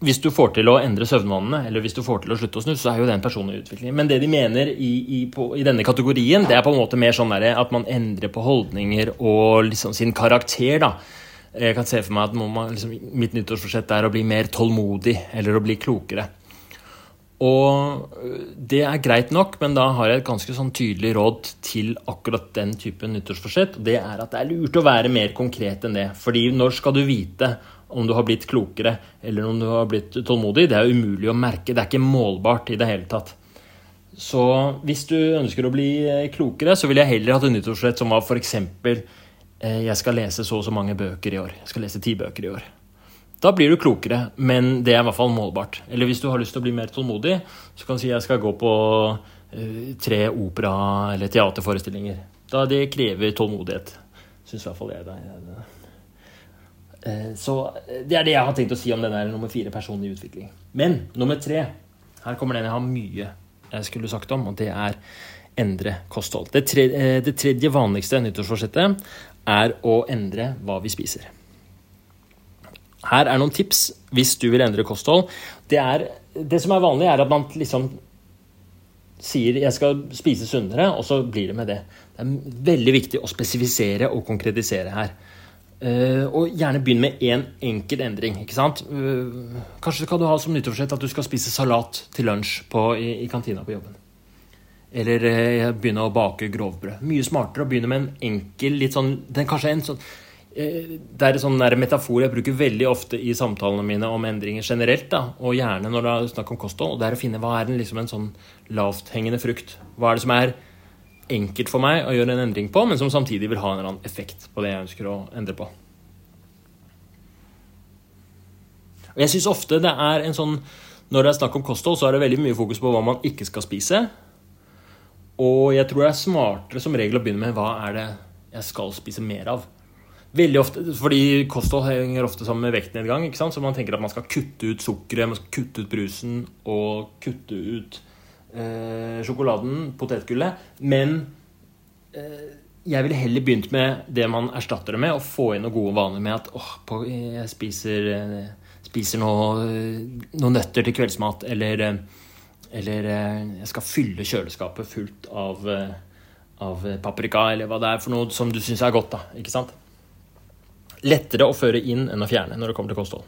hvis du får til å endre søvnvanene, eller hvis du får til å slutte å snuse, så er jo det en personlig utvikling. Men det de mener i, i, på, i denne kategorien, det er på en måte mer sånn at man endrer på holdninger og liksom sin karakter. da. Jeg kan se for meg at man, liksom, mitt nyttårsforsett er å bli mer tålmodig, eller å bli klokere. Og det er greit nok, men da har jeg et ganske sånn tydelig råd til akkurat den typen nyttårsforsett. Og det er at det er lurt å være mer konkret enn det. Fordi når skal du vite om du har blitt klokere eller om du har blitt tålmodig, det er umulig å merke. Det er ikke målbart i det hele tatt. Så hvis du ønsker å bli eh, klokere, så ville jeg heller hatt et nyttårsforsett som var f.eks.: Jeg skal lese så og så mange bøker i år. Jeg skal lese ti bøker i år. Da blir du klokere, men det er i hvert fall målbart. Eller hvis du har lyst til å bli mer tålmodig, så kan du si jeg skal gå på uh, tre opera- eller teaterforestillinger. Da det krever tålmodighet. Syns i hvert fall jeg det. Eh, så eh, det er det jeg har tenkt å si om denne nummer fire, personlig utvikling. Men nummer tre, her kommer den jeg har mye jeg skulle sagt om, og det er endre kosthold. Eh, det tredje vanligste nyttårsforsettet er å endre hva vi spiser. Her er noen tips hvis du vil endre kosthold. Det, er, det som er vanlig, er at man liksom sier 'jeg skal spise sunnere', og så blir det med det. Det er veldig viktig å spesifisere og konkretisere her. Uh, og gjerne begynn med én en enkel endring. ikke sant? Uh, kanskje skal du ha som nyttårsforsett at du skal spise salat til lunsj på, i, i, kantina på jobben. Eller eh, begynne å bake grovbrød. Mye smartere å begynne med en enkel litt sånn, den kanskje en sånn det er en sånn metafor jeg bruker veldig ofte i samtalene mine om endringer generelt. da, Og gjerne når det er snakk om kosthold. og Det er å finne hva er en, liksom en sånn lavthengende frukt. Hva er det som er enkelt for meg å gjøre en endring på, men som samtidig vil ha en eller annen effekt på det jeg ønsker å endre på. Og jeg synes ofte det er en sånn Når det er snakk om kosthold, så er det veldig mye fokus på hva man ikke skal spise. Og jeg tror det er smartere som regel å begynne med hva er det jeg skal spise mer av. Veldig ofte, fordi Kosthold henger ofte sammen med vektnedgang. ikke sant? Så man tenker at man skal kutte ut sukkeret, man skal kutte ut brusen og kutte ut eh, sjokoladen, potetgullet. Men eh, jeg ville heller begynt med det man erstatter det med, og få inn noen gode vaner med at åh, på, jeg spiser, eh, spiser noe, noen nøtter til kveldsmat, eller, eh, eller eh, jeg skal fylle kjøleskapet fullt av, av paprika, eller hva det er for noe som du syns er godt. da, ikke sant? Lettere å føre inn enn å fjerne når det kommer til kosthold.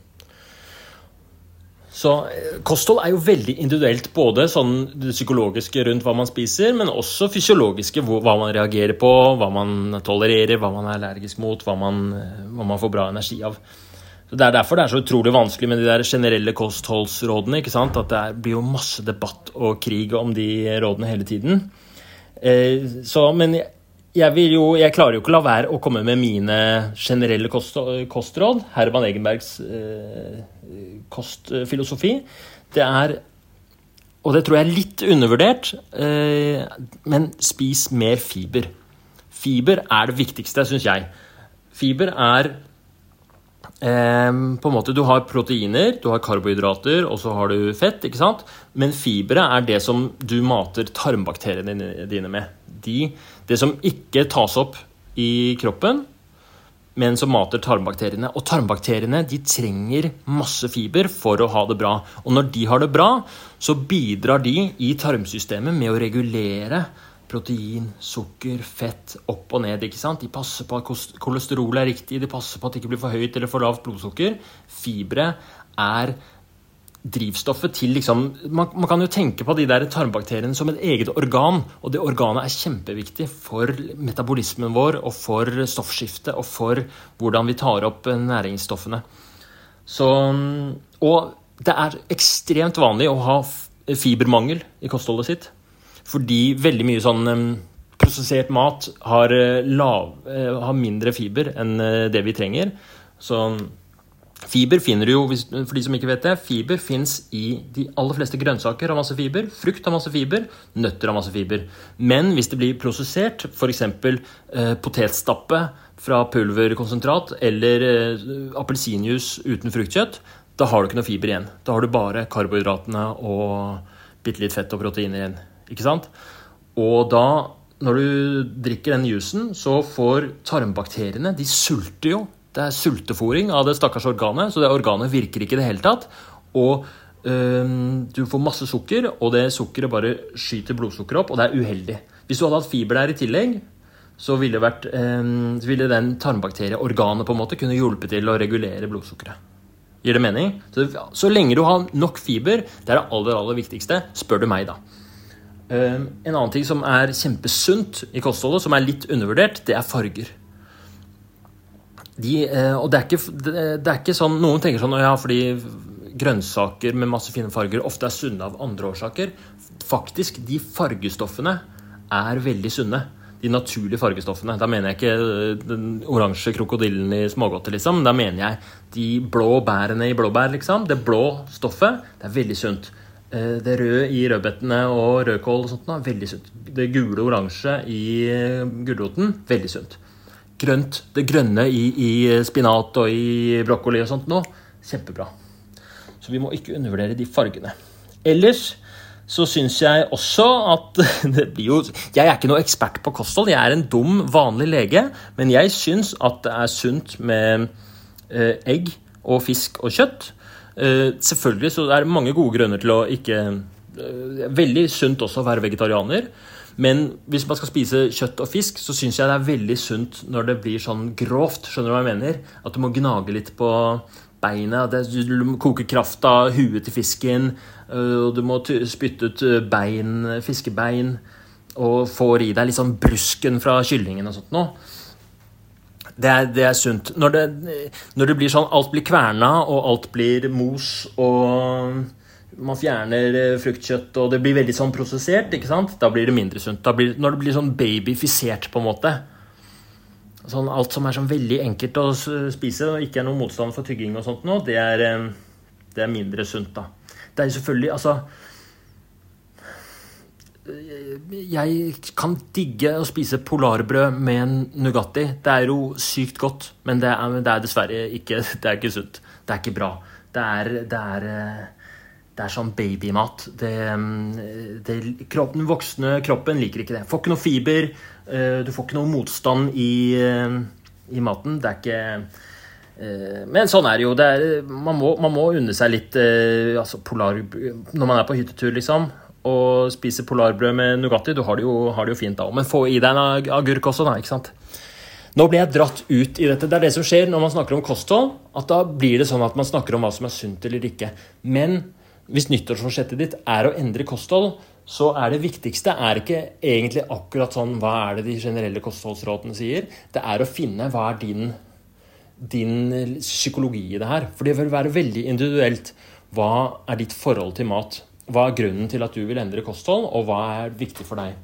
Så eh, kosthold er jo veldig individuelt, både sånn det psykologiske rundt hva man spiser, men også fysiologiske, hva man reagerer på, hva man tolererer, hva man er allergisk mot, hva man, eh, hva man får bra energi av. Så Det er derfor det er så utrolig vanskelig med de der generelle kostholdsrådene. ikke sant? At det blir jo masse debatt og krig om de rådene hele tiden. Eh, så, men jeg, jo, jeg, klarer jo ikke å la være å komme med mine generelle kost, kostråd. Herman Egenbergs eh, kostfilosofi. Det er Og det tror jeg er litt undervurdert, eh, men spis mer fiber. Fiber er det viktigste, syns jeg. Fiber er på en måte Du har proteiner, du har karbohydrater, og så har du fett. ikke sant? Men fibre er det som du mater tarmbakteriene dine med de, det som ikke tas opp i kroppen, men som mater tarmbakteriene. Og tarmbakteriene de trenger masse fiber for å ha det bra. Og når de har det bra, så bidrar de i tarmsystemet med å regulere protein, sukker, fett opp og ned. ikke sant? De passer på at kolesterolet er riktig, de passer på at det ikke blir for høyt eller for lavt blodsukker. Fibre er drivstoffet til liksom man, man, kan jo tenke på de der tarmbakteriene som et eget organ. Og det organet er kjempeviktig for metabolismen vår og for stoffskiftet og for hvordan vi tar opp næringsstoffene. Så, og det er ekstremt vanlig å ha fibermangel i kostholdet sitt. Fordi veldig mye sånn prosessert mat har, eh, lav, eh, har mindre fiber enn eh, det vi trenger. Så Fiber finner du jo, for de som ikke vet det, fiber fins i de aller fleste grønnsaker har masse fiber. Frukt har masse fiber, nøtter har masse fiber. Men hvis det blir prosessert, f.eks. Eh, potetstappe fra pulverkonsentrat eller eh, appelsinjuice uten fruktkjøtt, da har du ikke noe fiber igjen. Da har du bare karbohydratene og bitte litt fett og proteiner igjen. Ikke sant? Og da, når du drikker den juicen, så får tarmbakteriene De sulter jo det er sultefòring av det stakkars organet, så det organet virker ikke i det hele tatt. Og øhm, du får masse sukker, og det sukkeret bare skyter blodsukkeret opp, og det er uheldig. Hvis du hadde hatt fiber der i tillegg, så ville, vært, øhm, så ville den tarmbakterieorganet på en måte kunne hjulpet til å regulere blodsukkeret. Gir det mening? Så, så, lenge du har nok fiber, det er det aller, aller viktigste, spør du meg, da. Um, en annen ting som er kjempesunt i kostholdet, som er litt undervurdert, det er farger. De, uh, og det er, ikke, det, er, ikke, sånn Noen tenker sånn ja, fordi grønnsaker med masse fine farger ofte er sunne av andre årsaker. Faktisk, de fargestoffene er veldig sunne de naturlige fargestoffene. Da mener jeg ikke øh, den oransje krokodillen i smågodtet, liksom. Da mener jeg de blå bærene i blåbær, liksom. Det blå stoffet, det er veldig sunt. Øh, det røde i rødbetene og rødkål og sånt da, veldig sunt. Det gule og oransje i øh, gulroten, veldig sunt. Grønt, det grønne i, i spinat og i brokkoli og sånt nå, kjempebra. Så vi må ikke undervurdere de fargene. Ellers så syns jeg også at det blir jo Jeg er ikke noe ekspert på kosthold, jeg er en dum, vanlig lege, men jeg syns at det er sunt med eh, egg og fisk og kjøtt. Eh, selvfølgelig så er det mange gode grunner til å ikke eh, Veldig sunt også å være vegetarianer. Men hvis man skal spise kjøtt og fisk, så syns jeg det er veldig sunt når det blir sånn grovt. Skjønner du hva jeg mener? At du må gnage litt på beina. Du koker kraft av huet til fisken. Øh, og du må spytte ut bein, fiskebein. Og får i deg litt sånn brusken fra kyllingen og sånt noe. Det er, det er, sunt. Når det, når det, blir sånn alt blir kverna, og alt blir mos, og man fjerner øh, fruktkjøtt, og det blir veldig sånn prosessert, ikke sant? da blir det mindre sunt. Blir, når det blir sånn babyfisert, på en måte, sånn alt som er sånn veldig enkelt å spise, og ikke er noen motstand for tygging og sånt nå, det er, det er mindre sunt, da. Det er selvfølgelig Altså Jeg kan digge å spise polarbrød med en Nugatti. Det er jo sykt godt, men det er, det er dessverre ikke Det er ikke sunt. Det er ikke bra. Det er, det er det er sånn babymat. Den voksne kroppen liker ikke det. Får ikke noe fiber. Eh, du får ikke noe motstand i, eh, i maten. Det er ikke eh, Men sånn er det jo. Det er, man, må, man, må, unne seg litt altså polar, Når man er på hyttetur, liksom, og spise polarbrød med Nugatti, du har det jo, har det jo fint da. Men få i deg en agurk også, da. ikke sant? Nå ble jeg dratt ut i dette. Det er det som skjer når man snakker om kosthold. at Da blir det sånn at man snakker om hva som er sunt eller ikke. Men hvis nyttårsforsettet ditt er å endre kosthold, så er det viktigste er ikke egentlig akkurat sånn hva er det de generelle kostholdsrådene sier. Det er å finne hva er din, din psykologi i det her. For det vil være veldig individuelt. Hva er ditt forhold til mat? Hva er grunnen til at du vil endre kosthold, og hva er viktig for deg?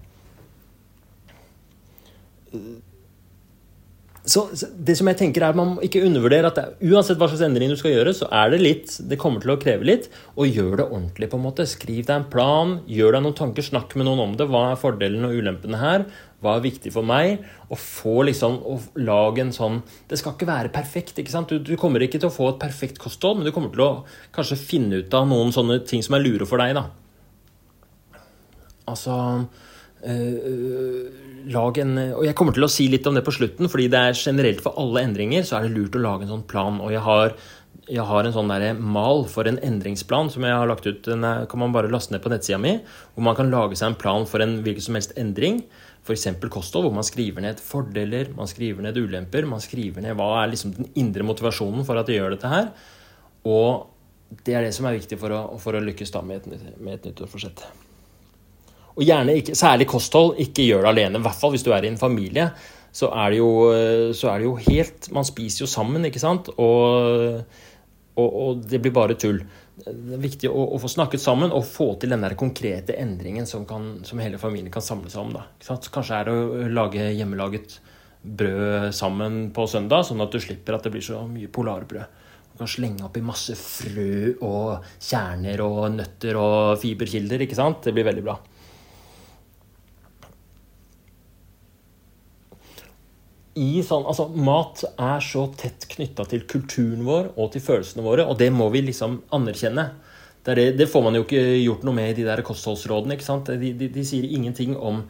Så, det som jeg tenker er at Man må ikke undervurdere at det, uansett hva slags endring du skal gjøre, så er det litt, det kommer til å kreve litt. Og gjør det ordentlig. på en måte. Skriv deg en plan, gjør deg noen tanker, snakk med noen om det. Hva er fordelene og ulempene her? Hva er viktig for meg? Å få liksom, å lage en sånn Det skal ikke være perfekt. ikke sant? Du, du, kommer ikke til å få et perfekt kosthold, men du kommer til å kanskje finne ut av noen sånne ting som er lure for deg. da. Altså øh, lag en Og jeg kommer til å si litt om det på slutten, fordi det er generelt for alle endringer så er det lurt å lage en sånn plan. Og jeg har, jeg har en sånn der mal for en endringsplan som jeg har lagt ut. Den kan man bare laste ned på nettsida mi. Hvor man kan lage seg en plan for en hvilken som helst endring. F.eks. kosthold, hvor man skriver ned fordeler, man skriver ned ulemper. Man skriver ned hva er liksom den indre motivasjonen for at de gjør dette her. Og det er det som er viktig for å, for å lykkes da med et, med et nyttårsforsett. Og gjerne ikke, særlig kosthold, ikke gjør det alene. I hvert fall hvis du er i en familie. Så er det jo, er det jo helt Man spiser jo sammen, ikke sant? Og, og, og det blir bare tull. Det er viktig å, å, få snakket sammen og få til den der konkrete endringen som, kan, som hele familien kan samle seg om. Kanskje er det å lage hjemmelaget brød sammen på søndag, sånn at du slipper at det blir så mye polarbrød. Du kan slenge oppi masse frø og kjerner og nøtter og fiberkilder. ikke sant? Det blir veldig bra. I sånn, altså Mat er så tett knytta til kulturen vår og til følelsene våre, og det må vi liksom anerkjenne. Det, det, det, får man jo ikke gjort noe med i de der kostholdsrådene. ikke sant? De, de, de sier ingenting om,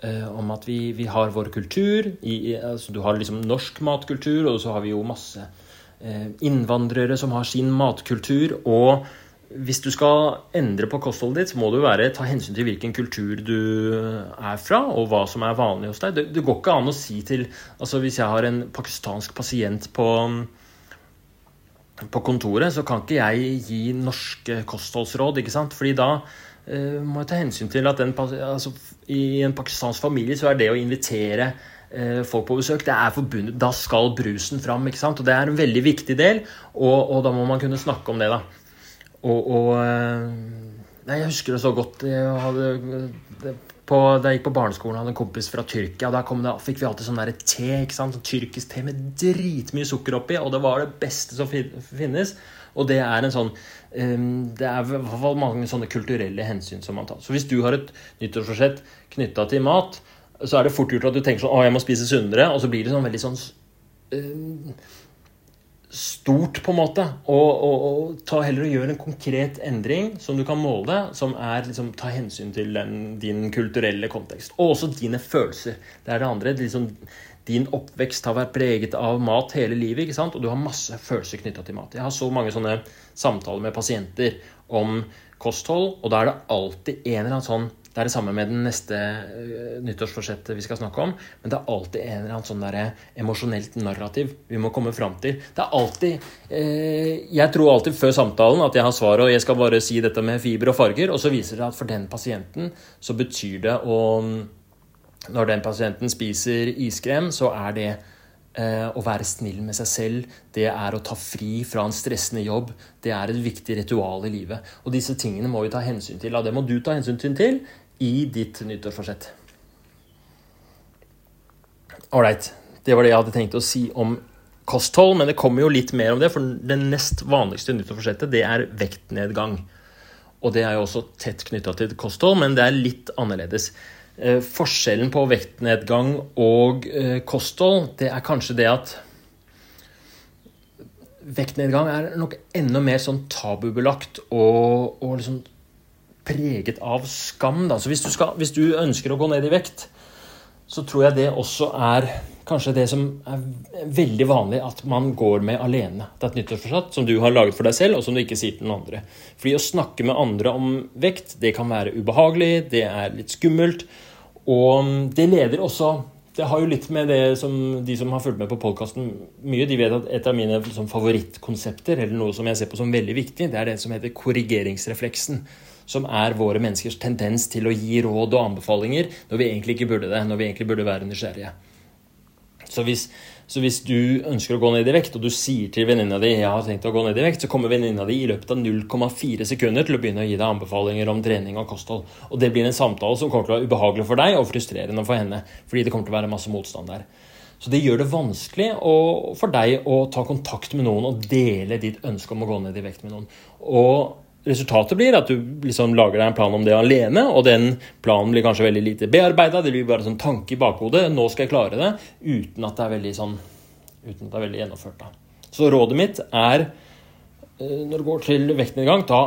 uh, om at vi, vi, har vår kultur. I, altså, du har liksom norsk matkultur, og så har vi jo masse uh, innvandrere som har sin matkultur. Og hvis du skal endre på kostholdet ditt, så må du være, ta hensyn til hvilken kultur du er fra, og hva som er vanlig hos deg. Det, det går ikke an å si til altså Hvis jeg har en pakistansk pasient på, på kontoret, så kan ikke jeg gi norske kostholdsråd, ikke sant? Fordi da uh, må jeg ta hensyn til at den, altså, i en pakistansk familie så er det å invitere uh, folk på besøk, det er forbundet Da skal brusen fram, ikke sant? Og det er en veldig viktig del, og, og da må man kunne snakke om det, da. Og, og eh, nei, Jeg husker det så godt. Jeg hadde, på, da jeg gikk på barneskolen, hadde en kompis fra Tyrkia. og Da det, fikk vi alltid sånn te. ikke sant? Sånn tyrkisk te med dritmye sukker oppi. Og det var det beste som finnes. Og det er en sånn um, Det er i hvert fall mange sånne kulturelle hensyn som man tar. Så hvis du har et nyttårsforsett knytta til mat, så er det fort gjort at du tenker sånn Å, jeg må spise sunnere. Og så blir det sånn veldig sånn um, stort, på en måte. Og, og, og, ta heller og gjør en konkret endring som du kan måle, som er liksom, ta hensyn til den, din kulturelle kontekst. Og også dine følelser. Det er det andre. Liksom, din oppvekst har vært preget av mat hele livet, ikke sant? og du har masse følelser knytta til mat. Jeg har så mange sånne samtaler med pasienter om kosthold, og da er det alltid en eller annen sånn det er det samme med den neste uh, nyttårsforsettet vi skal snakke om. Men det er alltid en eller annen sånn der emosjonelt narrativ vi må komme fram til. Det er alltid eh, Jeg tror alltid før samtalen at jeg har svaret, og jeg skal bare si dette med fiber og farger, og så viser det at for den pasienten så betyr det å Når den pasienten spiser iskrem, så er det Eh, å være snill med seg selv, det er å ta fri fra en stressende jobb. Det er et viktig ritual i livet. Og disse tingene må vi ta hensyn til. Og det må du ta hensyn til i ditt nyttårsforsett. Ålreit. Det var det jeg hadde tenkt å si om kosthold, men det kommer jo litt mer om det. For det nest vanligste nyttårsforsettet, det er vektnedgang. Og det er jo også tett knytta til kosthold, men det er litt annerledes. Eh, forskjellen på vektnedgang og eh, kosthold, det er kanskje det at Vektnedgang er nok enda mer sånn tabubelagt og, og liksom preget av skam. Da. Så hvis du, skal, hvis du, ønsker å gå ned i vekt, så tror jeg det også er kanskje det som er veldig vanlig at man går med alene. Det er et nyttårsforsett som du har laget for deg selv, og som du ikke sier til noen andre. Fordi å snakke med andre om vekt, det kan være ubehagelig, det er litt skummelt. Og det leder også det har jo litt med det som de som har fulgt med på podkasten mye, de vet at et av mine liksom, favorittkonsepter, eller noe som jeg ser på som veldig viktig, det er det som heter korrigeringsrefleksen som er våre menneskers tendens til å gi råd og anbefalinger når vi egentlig ikke burde det, når vi egentlig burde være nysgjerrige. Så hvis, så hvis du ønsker å gå ned i vekt, og du sier til venninna di jeg har tenkt å gå ned i vekt, så kommer venninna di i løpet av 0,4 sekunder til å begynne å gi deg anbefalinger om trening og kosthold. Og det blir en samtale som kommer til å være ubehagelig for deg og frustrerende for henne. Fordi det kommer til å være masse motstand der. Så det gjør det vanskelig for deg å ta kontakt med noen og dele ditt ønske om å gå ned i vekt med noen. Og Resultatet blir at du liksom lager deg en plan om det alene, og den planen blir kanskje veldig lite bearbeida. Det blir bare sånn tanke i bakhodet. 'Nå skal jeg klare det', uten at det er veldig, sånn, det er veldig gjennomført. Da. Så rådet mitt er, eh, når det går til vektnedgang, da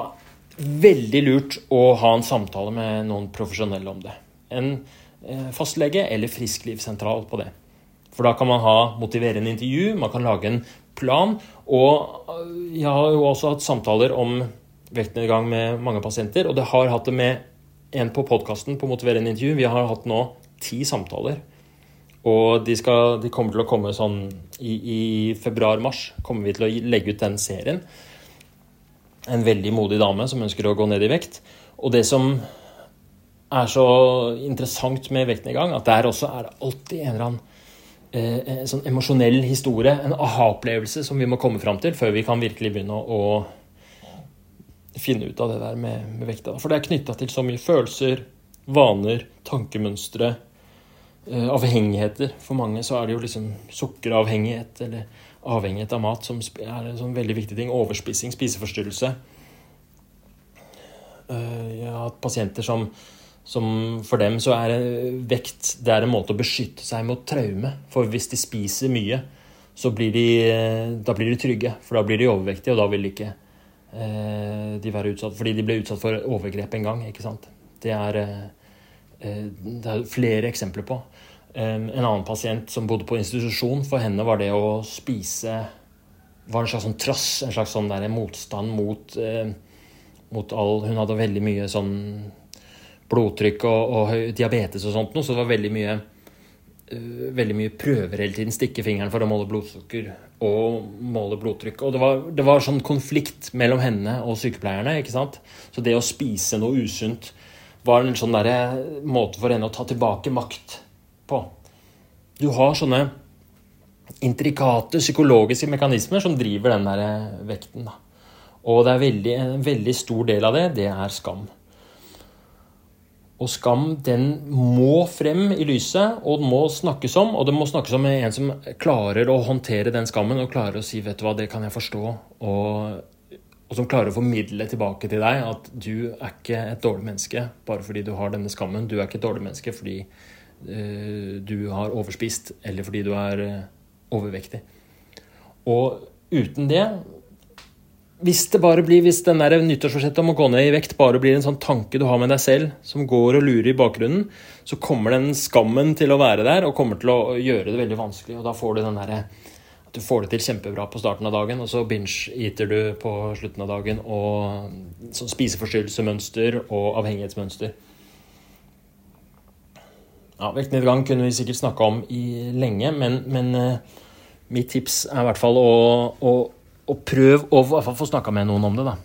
veldig lurt å ha en samtale med noen profesjonelle om det. En eh, fastlege eller frisklivssentral på det. For da kan man ha motiverende intervju, man kan lage en plan. Og eh, jeg har jo også hatt samtaler om vektnedgang med mange pasienter. Og det har hatt det med en på podkasten på Motiverende intervju. Vi har hatt nå ti samtaler. Og de, skal, de kommer til å komme sånn i, i februar-mars kommer vi til å legge ut den serien. En veldig modig dame som ønsker å gå ned i vekt. Og det som er så interessant med vektnedgang, at der også er det alltid en eller annen eh, sånn emosjonell historie, en aha-opplevelse som vi må komme fram til før vi kan virkelig begynne å, å finne ut av det der med, med vekta. For det er knytta til så mye følelser, vaner, tankemønstre, eh, avhengigheter. For mange så er det jo liksom sukkeravhengighet eller avhengighet av mat som er en sånn veldig viktig ting. Overspising, spiseforstyrrelse. Eh, jeg har pasienter som, som for dem så er vekt det er en måte å beskytte seg mot traume. For hvis de spiser mye, så blir de, eh, da blir de trygge. For da blir de overvektige, og da vil de ikke Eh, de være utsatt fordi de ble utsatt for overgrep en gang. ikke sant? Det er, eh, det er flere eksempler på. En annen pasient som bodde på institusjon, for henne var det å spise var en slags sånn trass, en slags sånn der motstand mot eh, mot all Hun hadde veldig mye sånn blodtrykk og, og diabetes og sånt noe, så det var veldig mye veldig mye prøver hele tiden. Stikke fingeren for å måle blodsukker og måle blodtrykk. Og det var, det var sånn konflikt mellom henne og sykepleierne. ikke sant? Så det å spise noe usunt var en sånn der, måte for henne å ta tilbake makt på. Du har sånne intrikate psykologiske mekanismer som driver den der vekten. Da. Og det er veldig, en veldig stor del av det, det er skam. Og skam den må frem i lyset, og den må snakkes om. Og det må snakkes om med en som klarer å håndtere den skammen og klarer å si 'vet du hva, det kan jeg forstå', og, og som klarer å formidle tilbake til deg at du er ikke et dårlig menneske bare fordi du har denne skammen. Du er ikke et dårlig menneske fordi uh, du har overspist, eller fordi du er uh, overvektig. Og uten det hvis det bare blir, hvis den nyttårsforsettet om å gå ned i vekt bare blir en sånn tanke du har med deg selv, som går og lurer i bakgrunnen, så kommer den skammen til å være der og kommer til å gjøre det veldig vanskelig. Og da får du den derre at du får det til kjempebra på starten av dagen, og så binge-eater du på slutten av dagen. Og sånn spiseforstyrrelsesmønster og avhengighetsmønster. Ja, Vektnedgang kunne vi sikkert snakka om i lenge, men, men uh, mitt tips er i hvert fall å, å og prøv å i hvert fall få snakka med noen om det, da.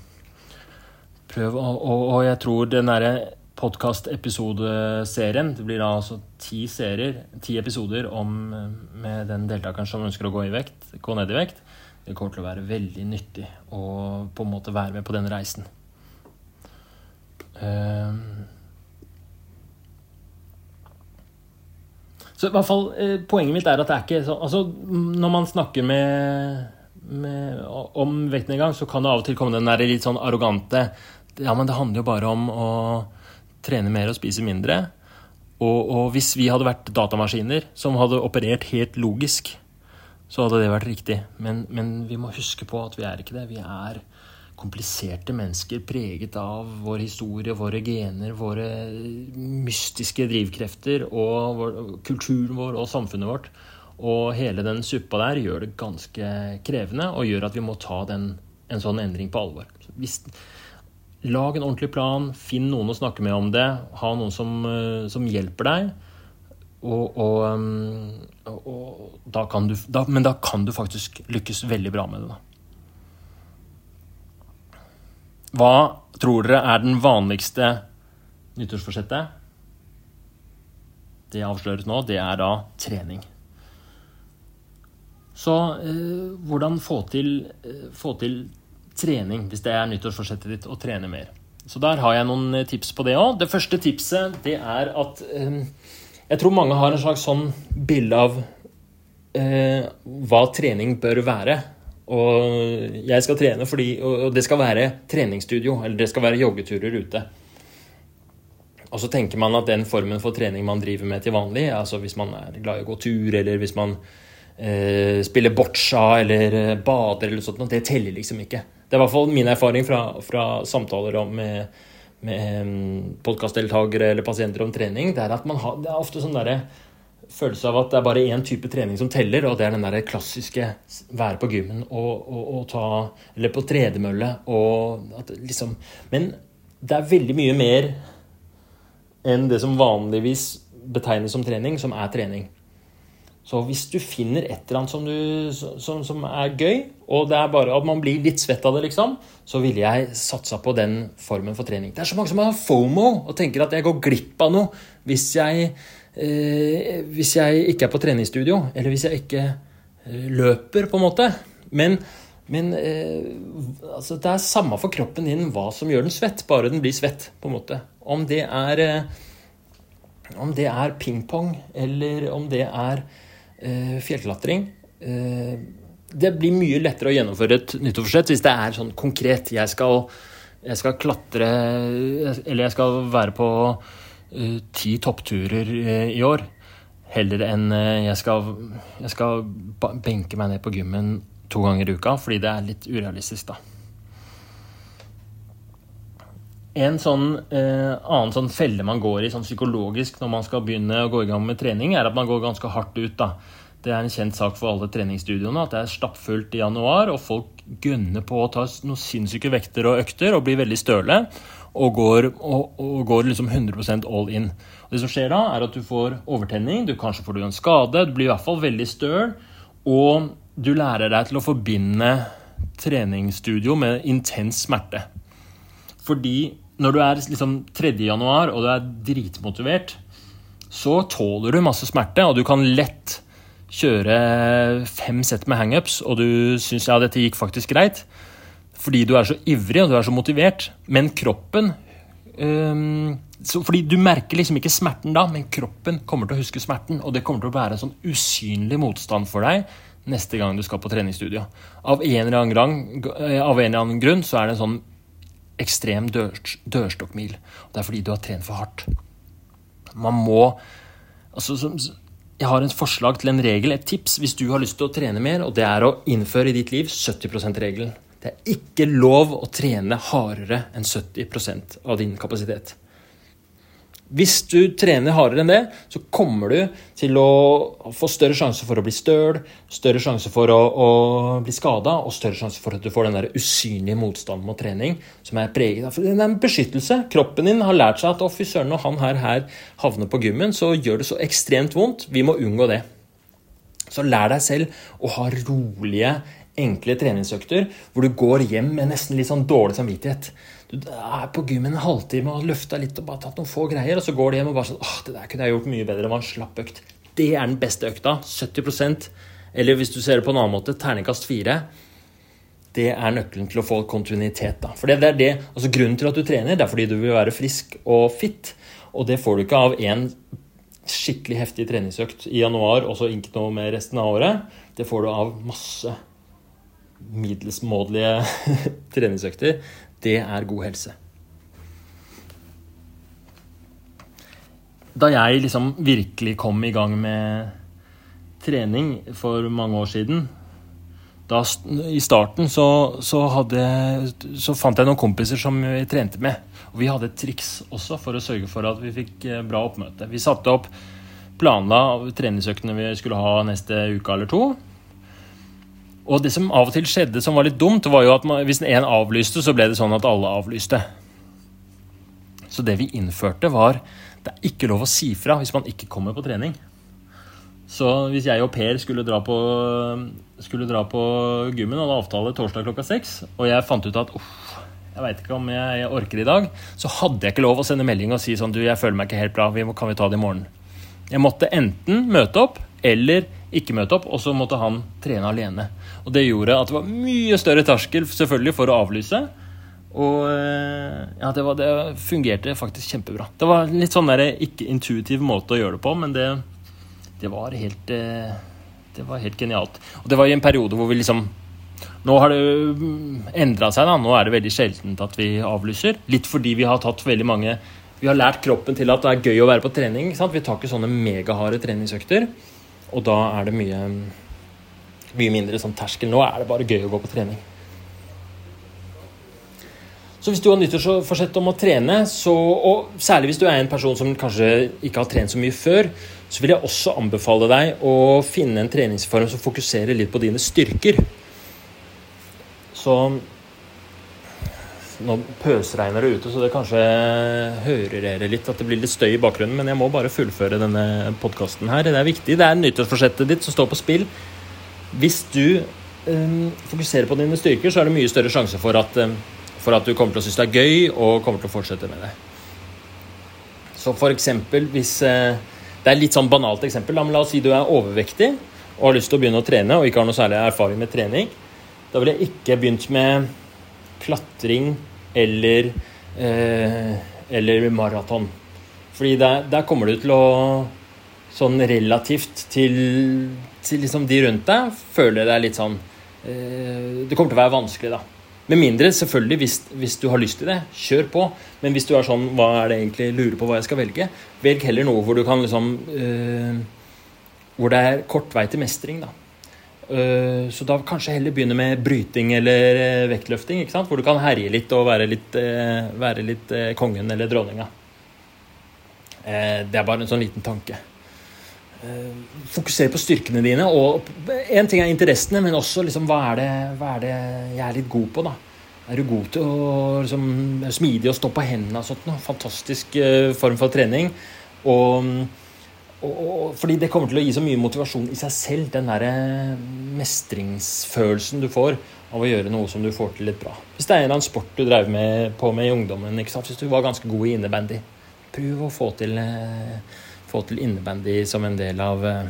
Prøv, og, og, og jeg tror den derre podkast-episodeserien Det blir da altså ti serier, ti episoder om, med den deltakeren som ønsker å gå, i vekt, gå ned i vekt. Det kommer til å være veldig nyttig å på en måte være med på den reisen. Um, så i hvert fall, uh, Poenget mitt er at det er ikke sånn altså, Når man snakker med med, om vektnedgang, så kan det av og til komme den der litt sånn arrogante Ja, men det handler jo bare om å trene mer og spise mindre. Og, og hvis vi hadde vært datamaskiner som hadde operert helt logisk, så hadde det vært riktig. Men, men vi må huske på at vi er ikke det. Vi er kompliserte mennesker preget av vår historie, våre gener, våre mystiske drivkrefter og vår, kulturen vår og samfunnet vårt. Og hele den suppa der gjør det ganske krevende og gjør at vi må ta den, en sånn endring på alvor. Hvis, lag en ordentlig plan, finn noen å snakke med om det, ha noen som, eh, som hjelper deg. Og, og, eh, og da kan du, da, men da kan du faktisk lykkes veldig bra med det. Da. Hva tror dere er den vanligste nyttårsforsettet? Det jeg avsløres nå. Det er da trening. Så eh, hvordan få til, eh, få til, trening, hvis det er nyttårsforsettet ditt, å trene mer. Så der har jeg noen eh, tips på det òg. Det første tipset det er at eh, jeg tror mange har en slags sånn bilde av eh, hva trening bør være. Og jeg skal trene fordi Og det skal være treningsstudio, eller det skal være joggeturer ute. Og så tenker man at den formen for trening man driver med til vanlig, altså hvis man er glad i å gå tur, eller hvis man eh, spiller boccia eller eh, bader eller sånt, det teller liksom ikke. Det er i hvert fall min erfaring fra, fra samtaler om, med, med mm, podkastdeltakere eller pasienter om trening. Det er at man har, det er ofte sånn følelse av at det er bare én type trening som teller, og det er den der klassiske være på gymmen og, og, og ta Eller på tredemølle og at liksom Men det er veldig mye mer enn det som vanligvis betegnes som trening, som er trening. Så hvis du finner et eller annet som, du, som, som, er gøy, og det er bare at man blir litt svett av det, liksom, så ville jeg satsa på den formen for trening. Det er så mange som har fomo og tenker at jeg går glipp av noe hvis jeg, eh, hvis jeg ikke er på treningsstudio, eller hvis jeg ikke eh, løper, på en måte. Men, men eh, altså, det er samme for kroppen din hva som gjør den svett, bare den blir svett, på en måte. Om det er, eh, om det er pingpong, eller om det er fjellklatring eh, Det blir mye lettere å gjennomføre et nyttårsforsett hvis det er sånn konkret. Jeg skal, jeg skal klatre Eller jeg skal være på uh, ti toppturer i år. Heller enn jeg skal, jeg skal benke meg ned på gymmen to ganger i uka, fordi det er litt urealistisk, da. En sånn, eh, annen sånn felle man går i sånn psykologisk når man skal begynne å gå i gang med trening, er at man går ganske hardt ut. da. Det er en kjent sak for alle treningsstudioene at det er stappfullt i januar, og folk gønner på å ta noen sinnssyke vekter og økter og blir veldig støle. Og går, og, og går liksom 100% all in. Og det som skjer da, er at du får overtenning, du kanskje får du en skade, du blir i hvert fall veldig støl. Og du lærer deg til å forbinde treningsstudio med intens smerte. Fordi når du er liksom 3. januar og du er dritmotivert, så tåler du masse smerte, og du kan lett kjøre fem sett med hangups, og du syns ja, dette gikk faktisk greit, fordi du er så ivrig og du er så motivert. Men kroppen um, Fordi du merker liksom ikke smerten da, men kroppen kommer til å huske smerten, og det kommer til å være en sånn usynlig motstand for deg neste gang du skal på treningsstudio. Av en eller annen, eh, av en eller annen grunn så er det en sånn ekstrem dør, dørstokkmil. Det er fordi du har trent for hardt. Man må altså, jeg har et forslag til en regel, et tips, hvis du har lyst til å trene mer, og det er å innføre i ditt liv 70 %-regelen. Det er ikke lov å trene hardere enn 70% av din kapasitet. Hvis du trener hardere enn det, så kommer du til å få større sjanse for å bli støl, større sjanse for å, å bli skada og større sjanse for at du får den der usynlige motstanden mot trening som er preget av Det er en beskyttelse. Kroppen din har lært seg at å fy når han her, her havner på gymmen, så gjør det så ekstremt vondt. Vi må unngå det. Så lær deg selv å ha rolige, enkle treningsøkter hvor du går hjem med nesten litt sånn dårlig samvittighet. Er på gym en halvtime og løfta litt og bare tatt noen få greier, og så går du hjem og bare sånn åh, det der kunne jeg gjort mye bedre. Det var en slapp økt. Det er den beste økta. 70% Eller hvis du ser det på en annen måte, terningkast 4. Det er nøkkelen til å få kontinuitet. da. For det, er det, altså Grunnen til at du trener, det er fordi du vil være frisk og fit. Og det får du ikke av én skikkelig heftig treningsøkt i januar og så ikke noe med resten av året. Det får du av masse middelsmådelige treningsøkter det er god helse. Da jeg liksom virkelig kom i gang med trening for mange år siden da, I starten så, så, hadde, så, fant jeg noen kompiser som vi trente med. Og vi hadde et triks også for å sørge for at vi fikk eh, bra oppmøte. Vi satte opp planla treningsøktene vi skulle ha neste uke eller to. Og det som av og til skjedde som var litt dumt, var jo at man, hvis en avlyste, så ble det sånn at alle avlyste. Så det vi innførte, var det er ikke lov å si fra hvis man ikke kommer på trening. Så hvis jeg og Per skulle dra på, skulle dra på gymmen hadde avtale torsdag klokka seks, og jeg fant ut at uff, jeg veit ikke om jeg orker i dag, så hadde jeg ikke lov å sende melding og si sånn du, jeg føler meg ikke helt bra, vi må, kan vi ta det i morgen? Jeg måtte enten møte opp eller ikke møte opp, og så måtte han trene alene. Og det gjorde at det var mye større terskel selvfølgelig for å avlyse. Og eh, ja, det, var, det fungerte faktisk kjempebra. Det var litt sånn der, ikke intuitiv måte å gjøre det på, men det, det var helt eh, Det var helt genialt. Og det var i en periode hvor vi liksom Nå har det mm, endra seg, da. Nå er det veldig sjeldent at vi avlyser. Litt fordi vi har tatt veldig mange Vi har lært kroppen til at det er gøy å være på trening. Vi tar ikke sånne megaharde treningsøkter. Og da er det mye, mye mindre sånn terskel. Nå er det bare gøy å gå på trening. Så hvis du har nyttårsforsett om å trene, så, og særlig hvis du er en person som kanskje ikke har trent så mye før, så vil jeg også anbefale deg å finne en treningsform som fokuserer litt på dine styrker. Så nå pøsregner det ute, så det kanskje hører dere litt at det blir litt støy i bakgrunnen. Men jeg må bare fullføre denne podkasten her. Det er viktig. Det er nyttårsforsettet ditt som står på spill. Hvis du um, fokuserer på dine styrker, så er det mye større sjanse for at, um, for at du kommer til å synes det er gøy og kommer til å fortsette med det. Så for eksempel hvis uh, Det er litt sånn banalt eksempel. La oss si du er overvektig og har lyst til å begynne å trene og ikke har noe særlig erfaring med trening. Da ville jeg ikke begynt med klatring eller, eh, eller maraton. Fordi der, der, kommer du til å Sånn relativt til, til liksom de rundt deg føler det er litt sånn eh, Det kommer til å være vanskelig, da. Med mindre, selvfølgelig, hvis, hvis, du har lyst til det, kjør på. Men hvis du er sånn Hva er det egentlig lurer på hva jeg skal velge? Velg heller noe hvor du kan liksom eh, Hvor det er kort vei til mestring, da. Eh, så da kanskje heller begynne med bryting eller eh, vektløfting, ikke sant? hvor du kan herje litt og være litt, eh, være litt kongen eller dronninga. Det er bare en sånn liten tanke. Fokusere på styrkene dine. Og én ting er interessene, men også liksom, hva, er det, hva, er det, jeg er litt god på. da? Er du god til å liksom, smidig og stå på hendene og sånt? Noe? Fantastisk uh, form for trening. Og, og, og, fordi det kommer til å gi så mye motivasjon i seg selv, den derre mestringsfølelsen du får av å gjøre noe som du får til litt bra. Hvis det er en eller annen sport du drev med, på med i ungdommen, hvis du var ganske god i innebandy, prøv å få til uh, få til innebandy som en del av uh,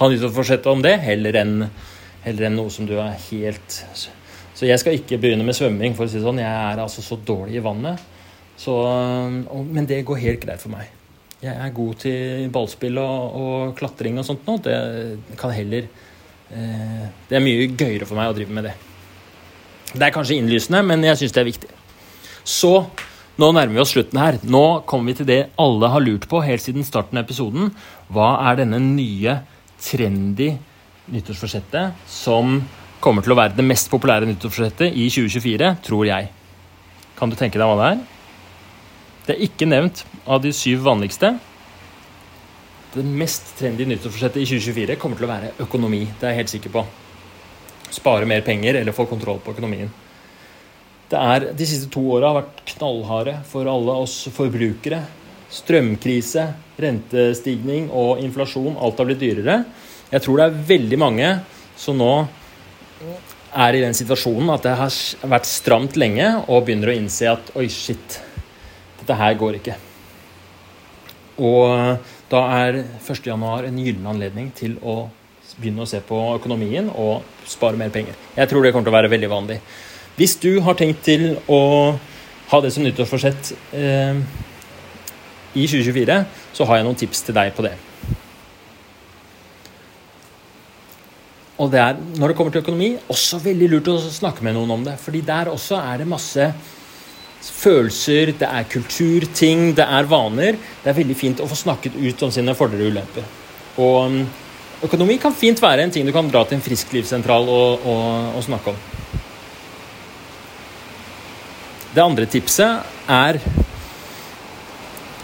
Ha fortsette om det, heller enn, heller enn noe som du er helt Så jeg skal ikke begynne med svømming, for å si det sånn. Jeg er altså så dårlig i vannet. Så, og, men det går helt greit for meg. Jeg er god til ballspill og, og klatring og sånt nå. Det kan heller eh, Det er mye gøyere for meg å drive med det. Det er kanskje innlysende, men jeg syns det er viktig. Så nå nærmer vi oss slutten her. Nå kommer vi til det alle har lurt på helt siden starten av episoden. Hva er denne nye, trendy nyttårsforsettet som kommer til å være det mest populære nyttårsforsettet i 2024, tror jeg. Kan du tenke deg hva det er? Det er ikke nevnt av de syv vanligste. Det mest trendy nyttårsforsettet i 2024 kommer til å være økonomi. Det er jeg helt sikker på. Spare mer penger eller få kontroll på økonomien. Er, de siste to åra har vært knallharde for alle oss forbrukere. Strømkrise, rentestigning og inflasjon. Alt har blitt dyrere. Jeg tror det er veldig mange som nå er i den situasjonen at det har vært stramt lenge, og begynner å innse at oi, shit, dette her går ikke. Og da er 1.1 en gyllen anledning til å begynne å se på økonomien og spare mer penger. Jeg tror det kommer til å være veldig vanlig. Hvis du har tenkt til å ha det som nyttårsforsett eh, i 2024, så har jeg noen tips til deg på det. Og det er, når det kommer til økonomi, også veldig lurt å snakke med noen om det. fordi der også er det masse følelser, det er kulturting, det er vaner. Det er veldig fint å få snakket ut om sine fordeler og ulemper. Og mm, økonomi kan fint være en ting du kan dra til en frisklivssentral og, og, og snakke om. Det andre tipset er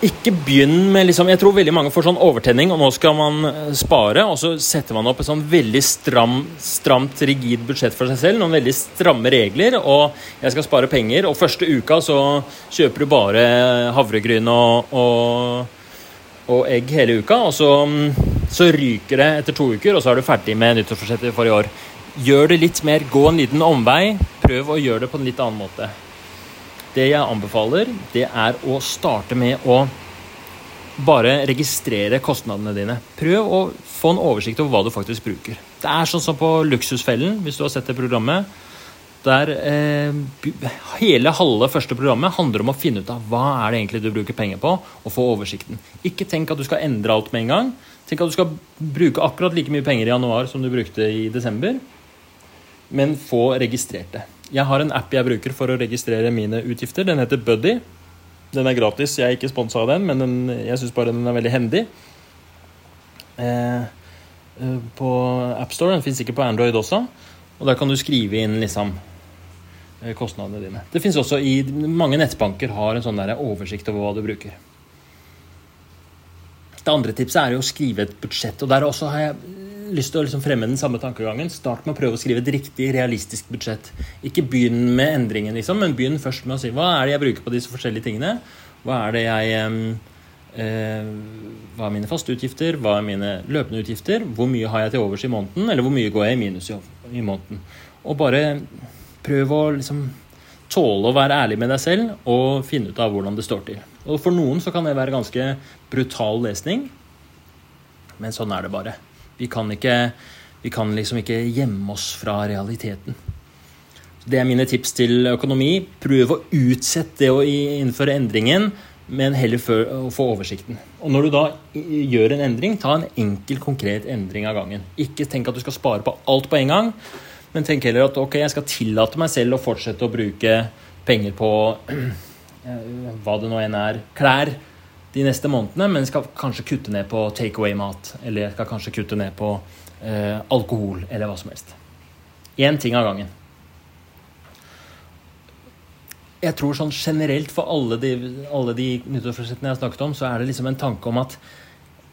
ikke begynn med liksom, Jeg tror veldig mange får sånn overtenning, og nå skal man eh, spare. Og så setter man opp et sånn veldig stram, stramt, rigid budsjett for seg selv. Noen veldig stramme regler. Og jeg skal spare penger. Og første uka så kjøper du bare havregryn og, og, og egg hele uka. Og så, så, ryker det etter to uker, og så er du ferdig med nyttårsforsettet for i år. Gjør det litt mer. Gå en liten omvei. Prøv å gjøre det på en litt annen måte. Det jeg anbefaler, det er å starte med å bare registrere kostnadene dine. Prøv å få en oversikt over hva du faktisk bruker. Det er sånn som på Luksusfellen, hvis du har sett det programmet. Der eh, hele halve første programmet handler om å finne ut av hva er det egentlig du bruker penger på, og få oversikten. Ikke tenk at du skal endre alt med en gang. Tenk at du skal bruke akkurat like mye penger i januar som du brukte i desember, men få registrert det. Jeg har en app jeg bruker for å registrere mine utgifter. Den heter Buddy. Den er gratis. Jeg er ikke sponsa av den, men den, jeg syns bare den er veldig hendig. Eh, eh på AppStore. Den fins ikke på Android også. Og der kan du skrive inn liksom eh, kostnadene dine. Det fins også i Mange nettbanker har en sånn der oversikt over hva du bruker. Det andre tipset er jo å skrive et budsjett. og der også har jeg lyst til å liksom fremme den samme tankegangen. Start med å prøve å skrive et riktig, realistisk budsjett. Ikke begynn med endringen, liksom, men begynn først med å si hva er det jeg bruker på disse forskjellige tingene. Hva er det jeg eh, Hva er mine faste utgifter? Hva er mine løpende utgifter? Hvor mye har jeg til overs i måneden? Eller hvor mye går jeg i minus i, i måneden? Og bare prøv å liksom tåle å være ærlig med deg selv og finne ut av hvordan det står til. Og For noen så kan det være ganske brutal lesning, men sånn er det bare. Vi kan, ikke, vi kan liksom ikke gjemme oss fra realiteten. Det er mine tips til økonomi. Prøv å utsette det å innføre endringen, men heller for å få oversikten. Og når du da gjør en endring, ta en enkel, konkret endring av gangen. Ikke tenk at du skal spare på alt på en gang, men tenk heller at ok, jeg skal tillate meg selv å fortsette å bruke penger på hva det nå enn er, klær, de neste månedene, men skal kanskje kutte ned på takeaway-mat. Eller skal kanskje kutte ned på eh, alkohol, eller hva som helst. Én ting av gangen. Jeg tror sånn generelt for alle de, alle de nyttårsforsettene jeg har snakket om, så er det liksom en tanke om at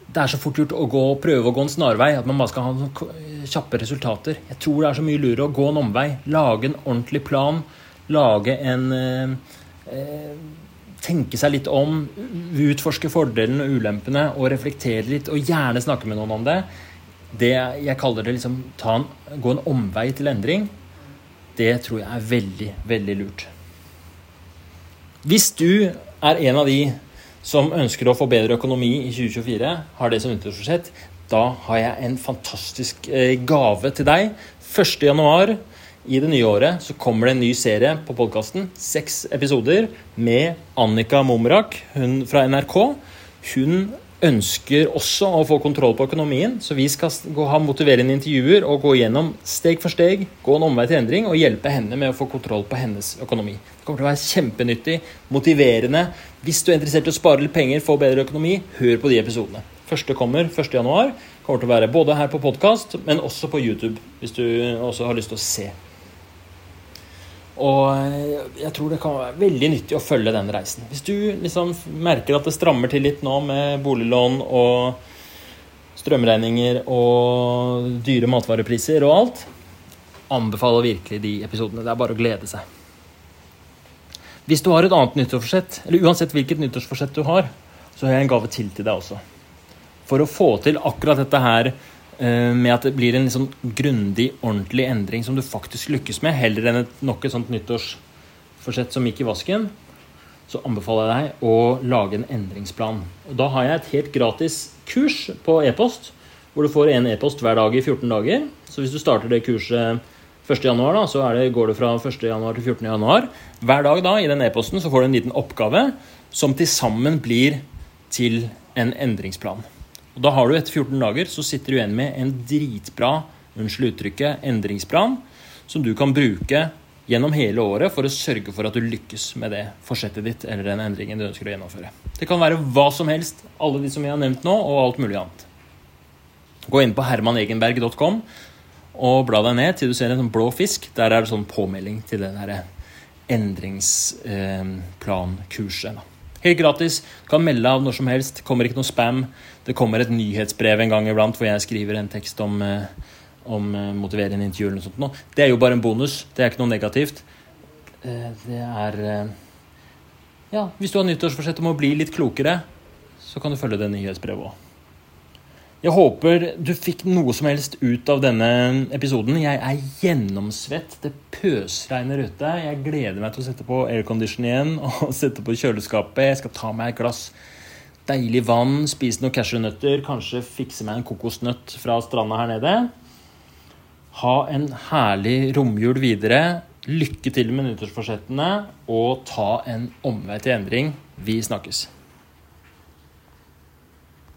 det er så fort gjort å gå, prøve å gå en snarvei. At man bare skal ha kjappe resultater. Jeg tror det er så mye lurere å gå en omvei. Lage en ordentlig plan. Lage en eh, eh Tenke seg litt om. Utforske fordelene og ulempene og reflektere litt. Og gjerne snakke med noen om det. Det jeg kaller det liksom en, gå en omvei til endring. Det tror jeg er veldig, veldig lurt. Hvis du er en av de som ønsker å få bedre økonomi i 2024, har det som nyttårsforsett, da har jeg en fantastisk eh, gave til deg. 1.1. i det nye året så kommer det en ny serie på podkasten. Seks episoder med Annika Momrak hun fra NRK. Hun ønsker også å få kontroll på økonomien, så vi skal ha motiverende intervjuer og gå gjennom steg for steg, gå en omvei til endring og hjelpe henne med å få kontroll på hennes økonomi. Det kommer til å være kjempenyttig, motiverende. Hvis du er interessert i å spare litt penger, få bedre økonomi, hør på de episodene. Første kommer 1.1. Kommer til å være både her på podkast, men også på YouTube, hvis du også har lyst til å se og eh, jeg tror det kan være veldig nyttig å følge den reisen. Hvis du liksom merker at det strammer til litt nå med boliglån og strømregninger og dyre matvarepriser og alt, anbefaler virkelig de episodene. Det er bare å glede seg. Hvis du har et annet nyttårsforsett, eller uansett hvilket nyttårsforsett du har, så har jeg en gave til til deg også. For å få til akkurat dette her med at det blir en liksom grundig, ordentlig endring som du faktisk lykkes med, heller enn et, nok et sånt nyttårsforsett som gikk i vasken, så anbefaler jeg deg å lage en endringsplan. Og Da har jeg et helt gratis kurs på e-post, hvor du får en e-post hver dag i 14 dager. Så hvis du starter det kurset 1.1., da, så det, går det fra 1.1. til 14.1. Hver dag da, i den e-posten så får du en liten oppgave som til sammen blir til en endringsplan. Og Da har du etter 14 dager så sitter du igjen med en dritbra unnskyld uttrykket, endringsplan som du kan bruke gjennom hele året for å sørge for at du lykkes med det forsettet ditt eller den endringen du ønsker å gjennomføre. Det kan være hva som helst, alle de som vi har nevnt nå, og alt mulig annet. Gå inn på hermanegenberg.com og bla deg ned til du ser en sånn blå fisk. Der er det sånn påmelding til det derre endringsplankurset. Helt gratis. Du kan melde av når som helst. Kommer ikke noe spam. Det kommer et nyhetsbrev en gang iblant hvor jeg skriver en tekst om, eh, om eh, motiverende intervju eller sånt. Det er jo bare en bonus. Det er ikke noe negativt. Eh, det er Ja, hvis du har nyttårsforsett om å bli litt klokere, så kan du følge det nyhetsbrevet òg. Jeg håper du fikk noe som helst ut av denne episoden. Jeg er gjennomsvett. Det pøsregner ute. Jeg gleder meg til å sette på aircondition igjen og sette på kjøleskapet. Jeg skal ta meg et glass deilig vann, spise noen cashewnøtter, kanskje fikse meg en kokosnøtt fra stranda her nede. Ha en herlig romjul videre. Lykke til med nyttårsforsettene, og ta en omvei til endring. Vi snakkes.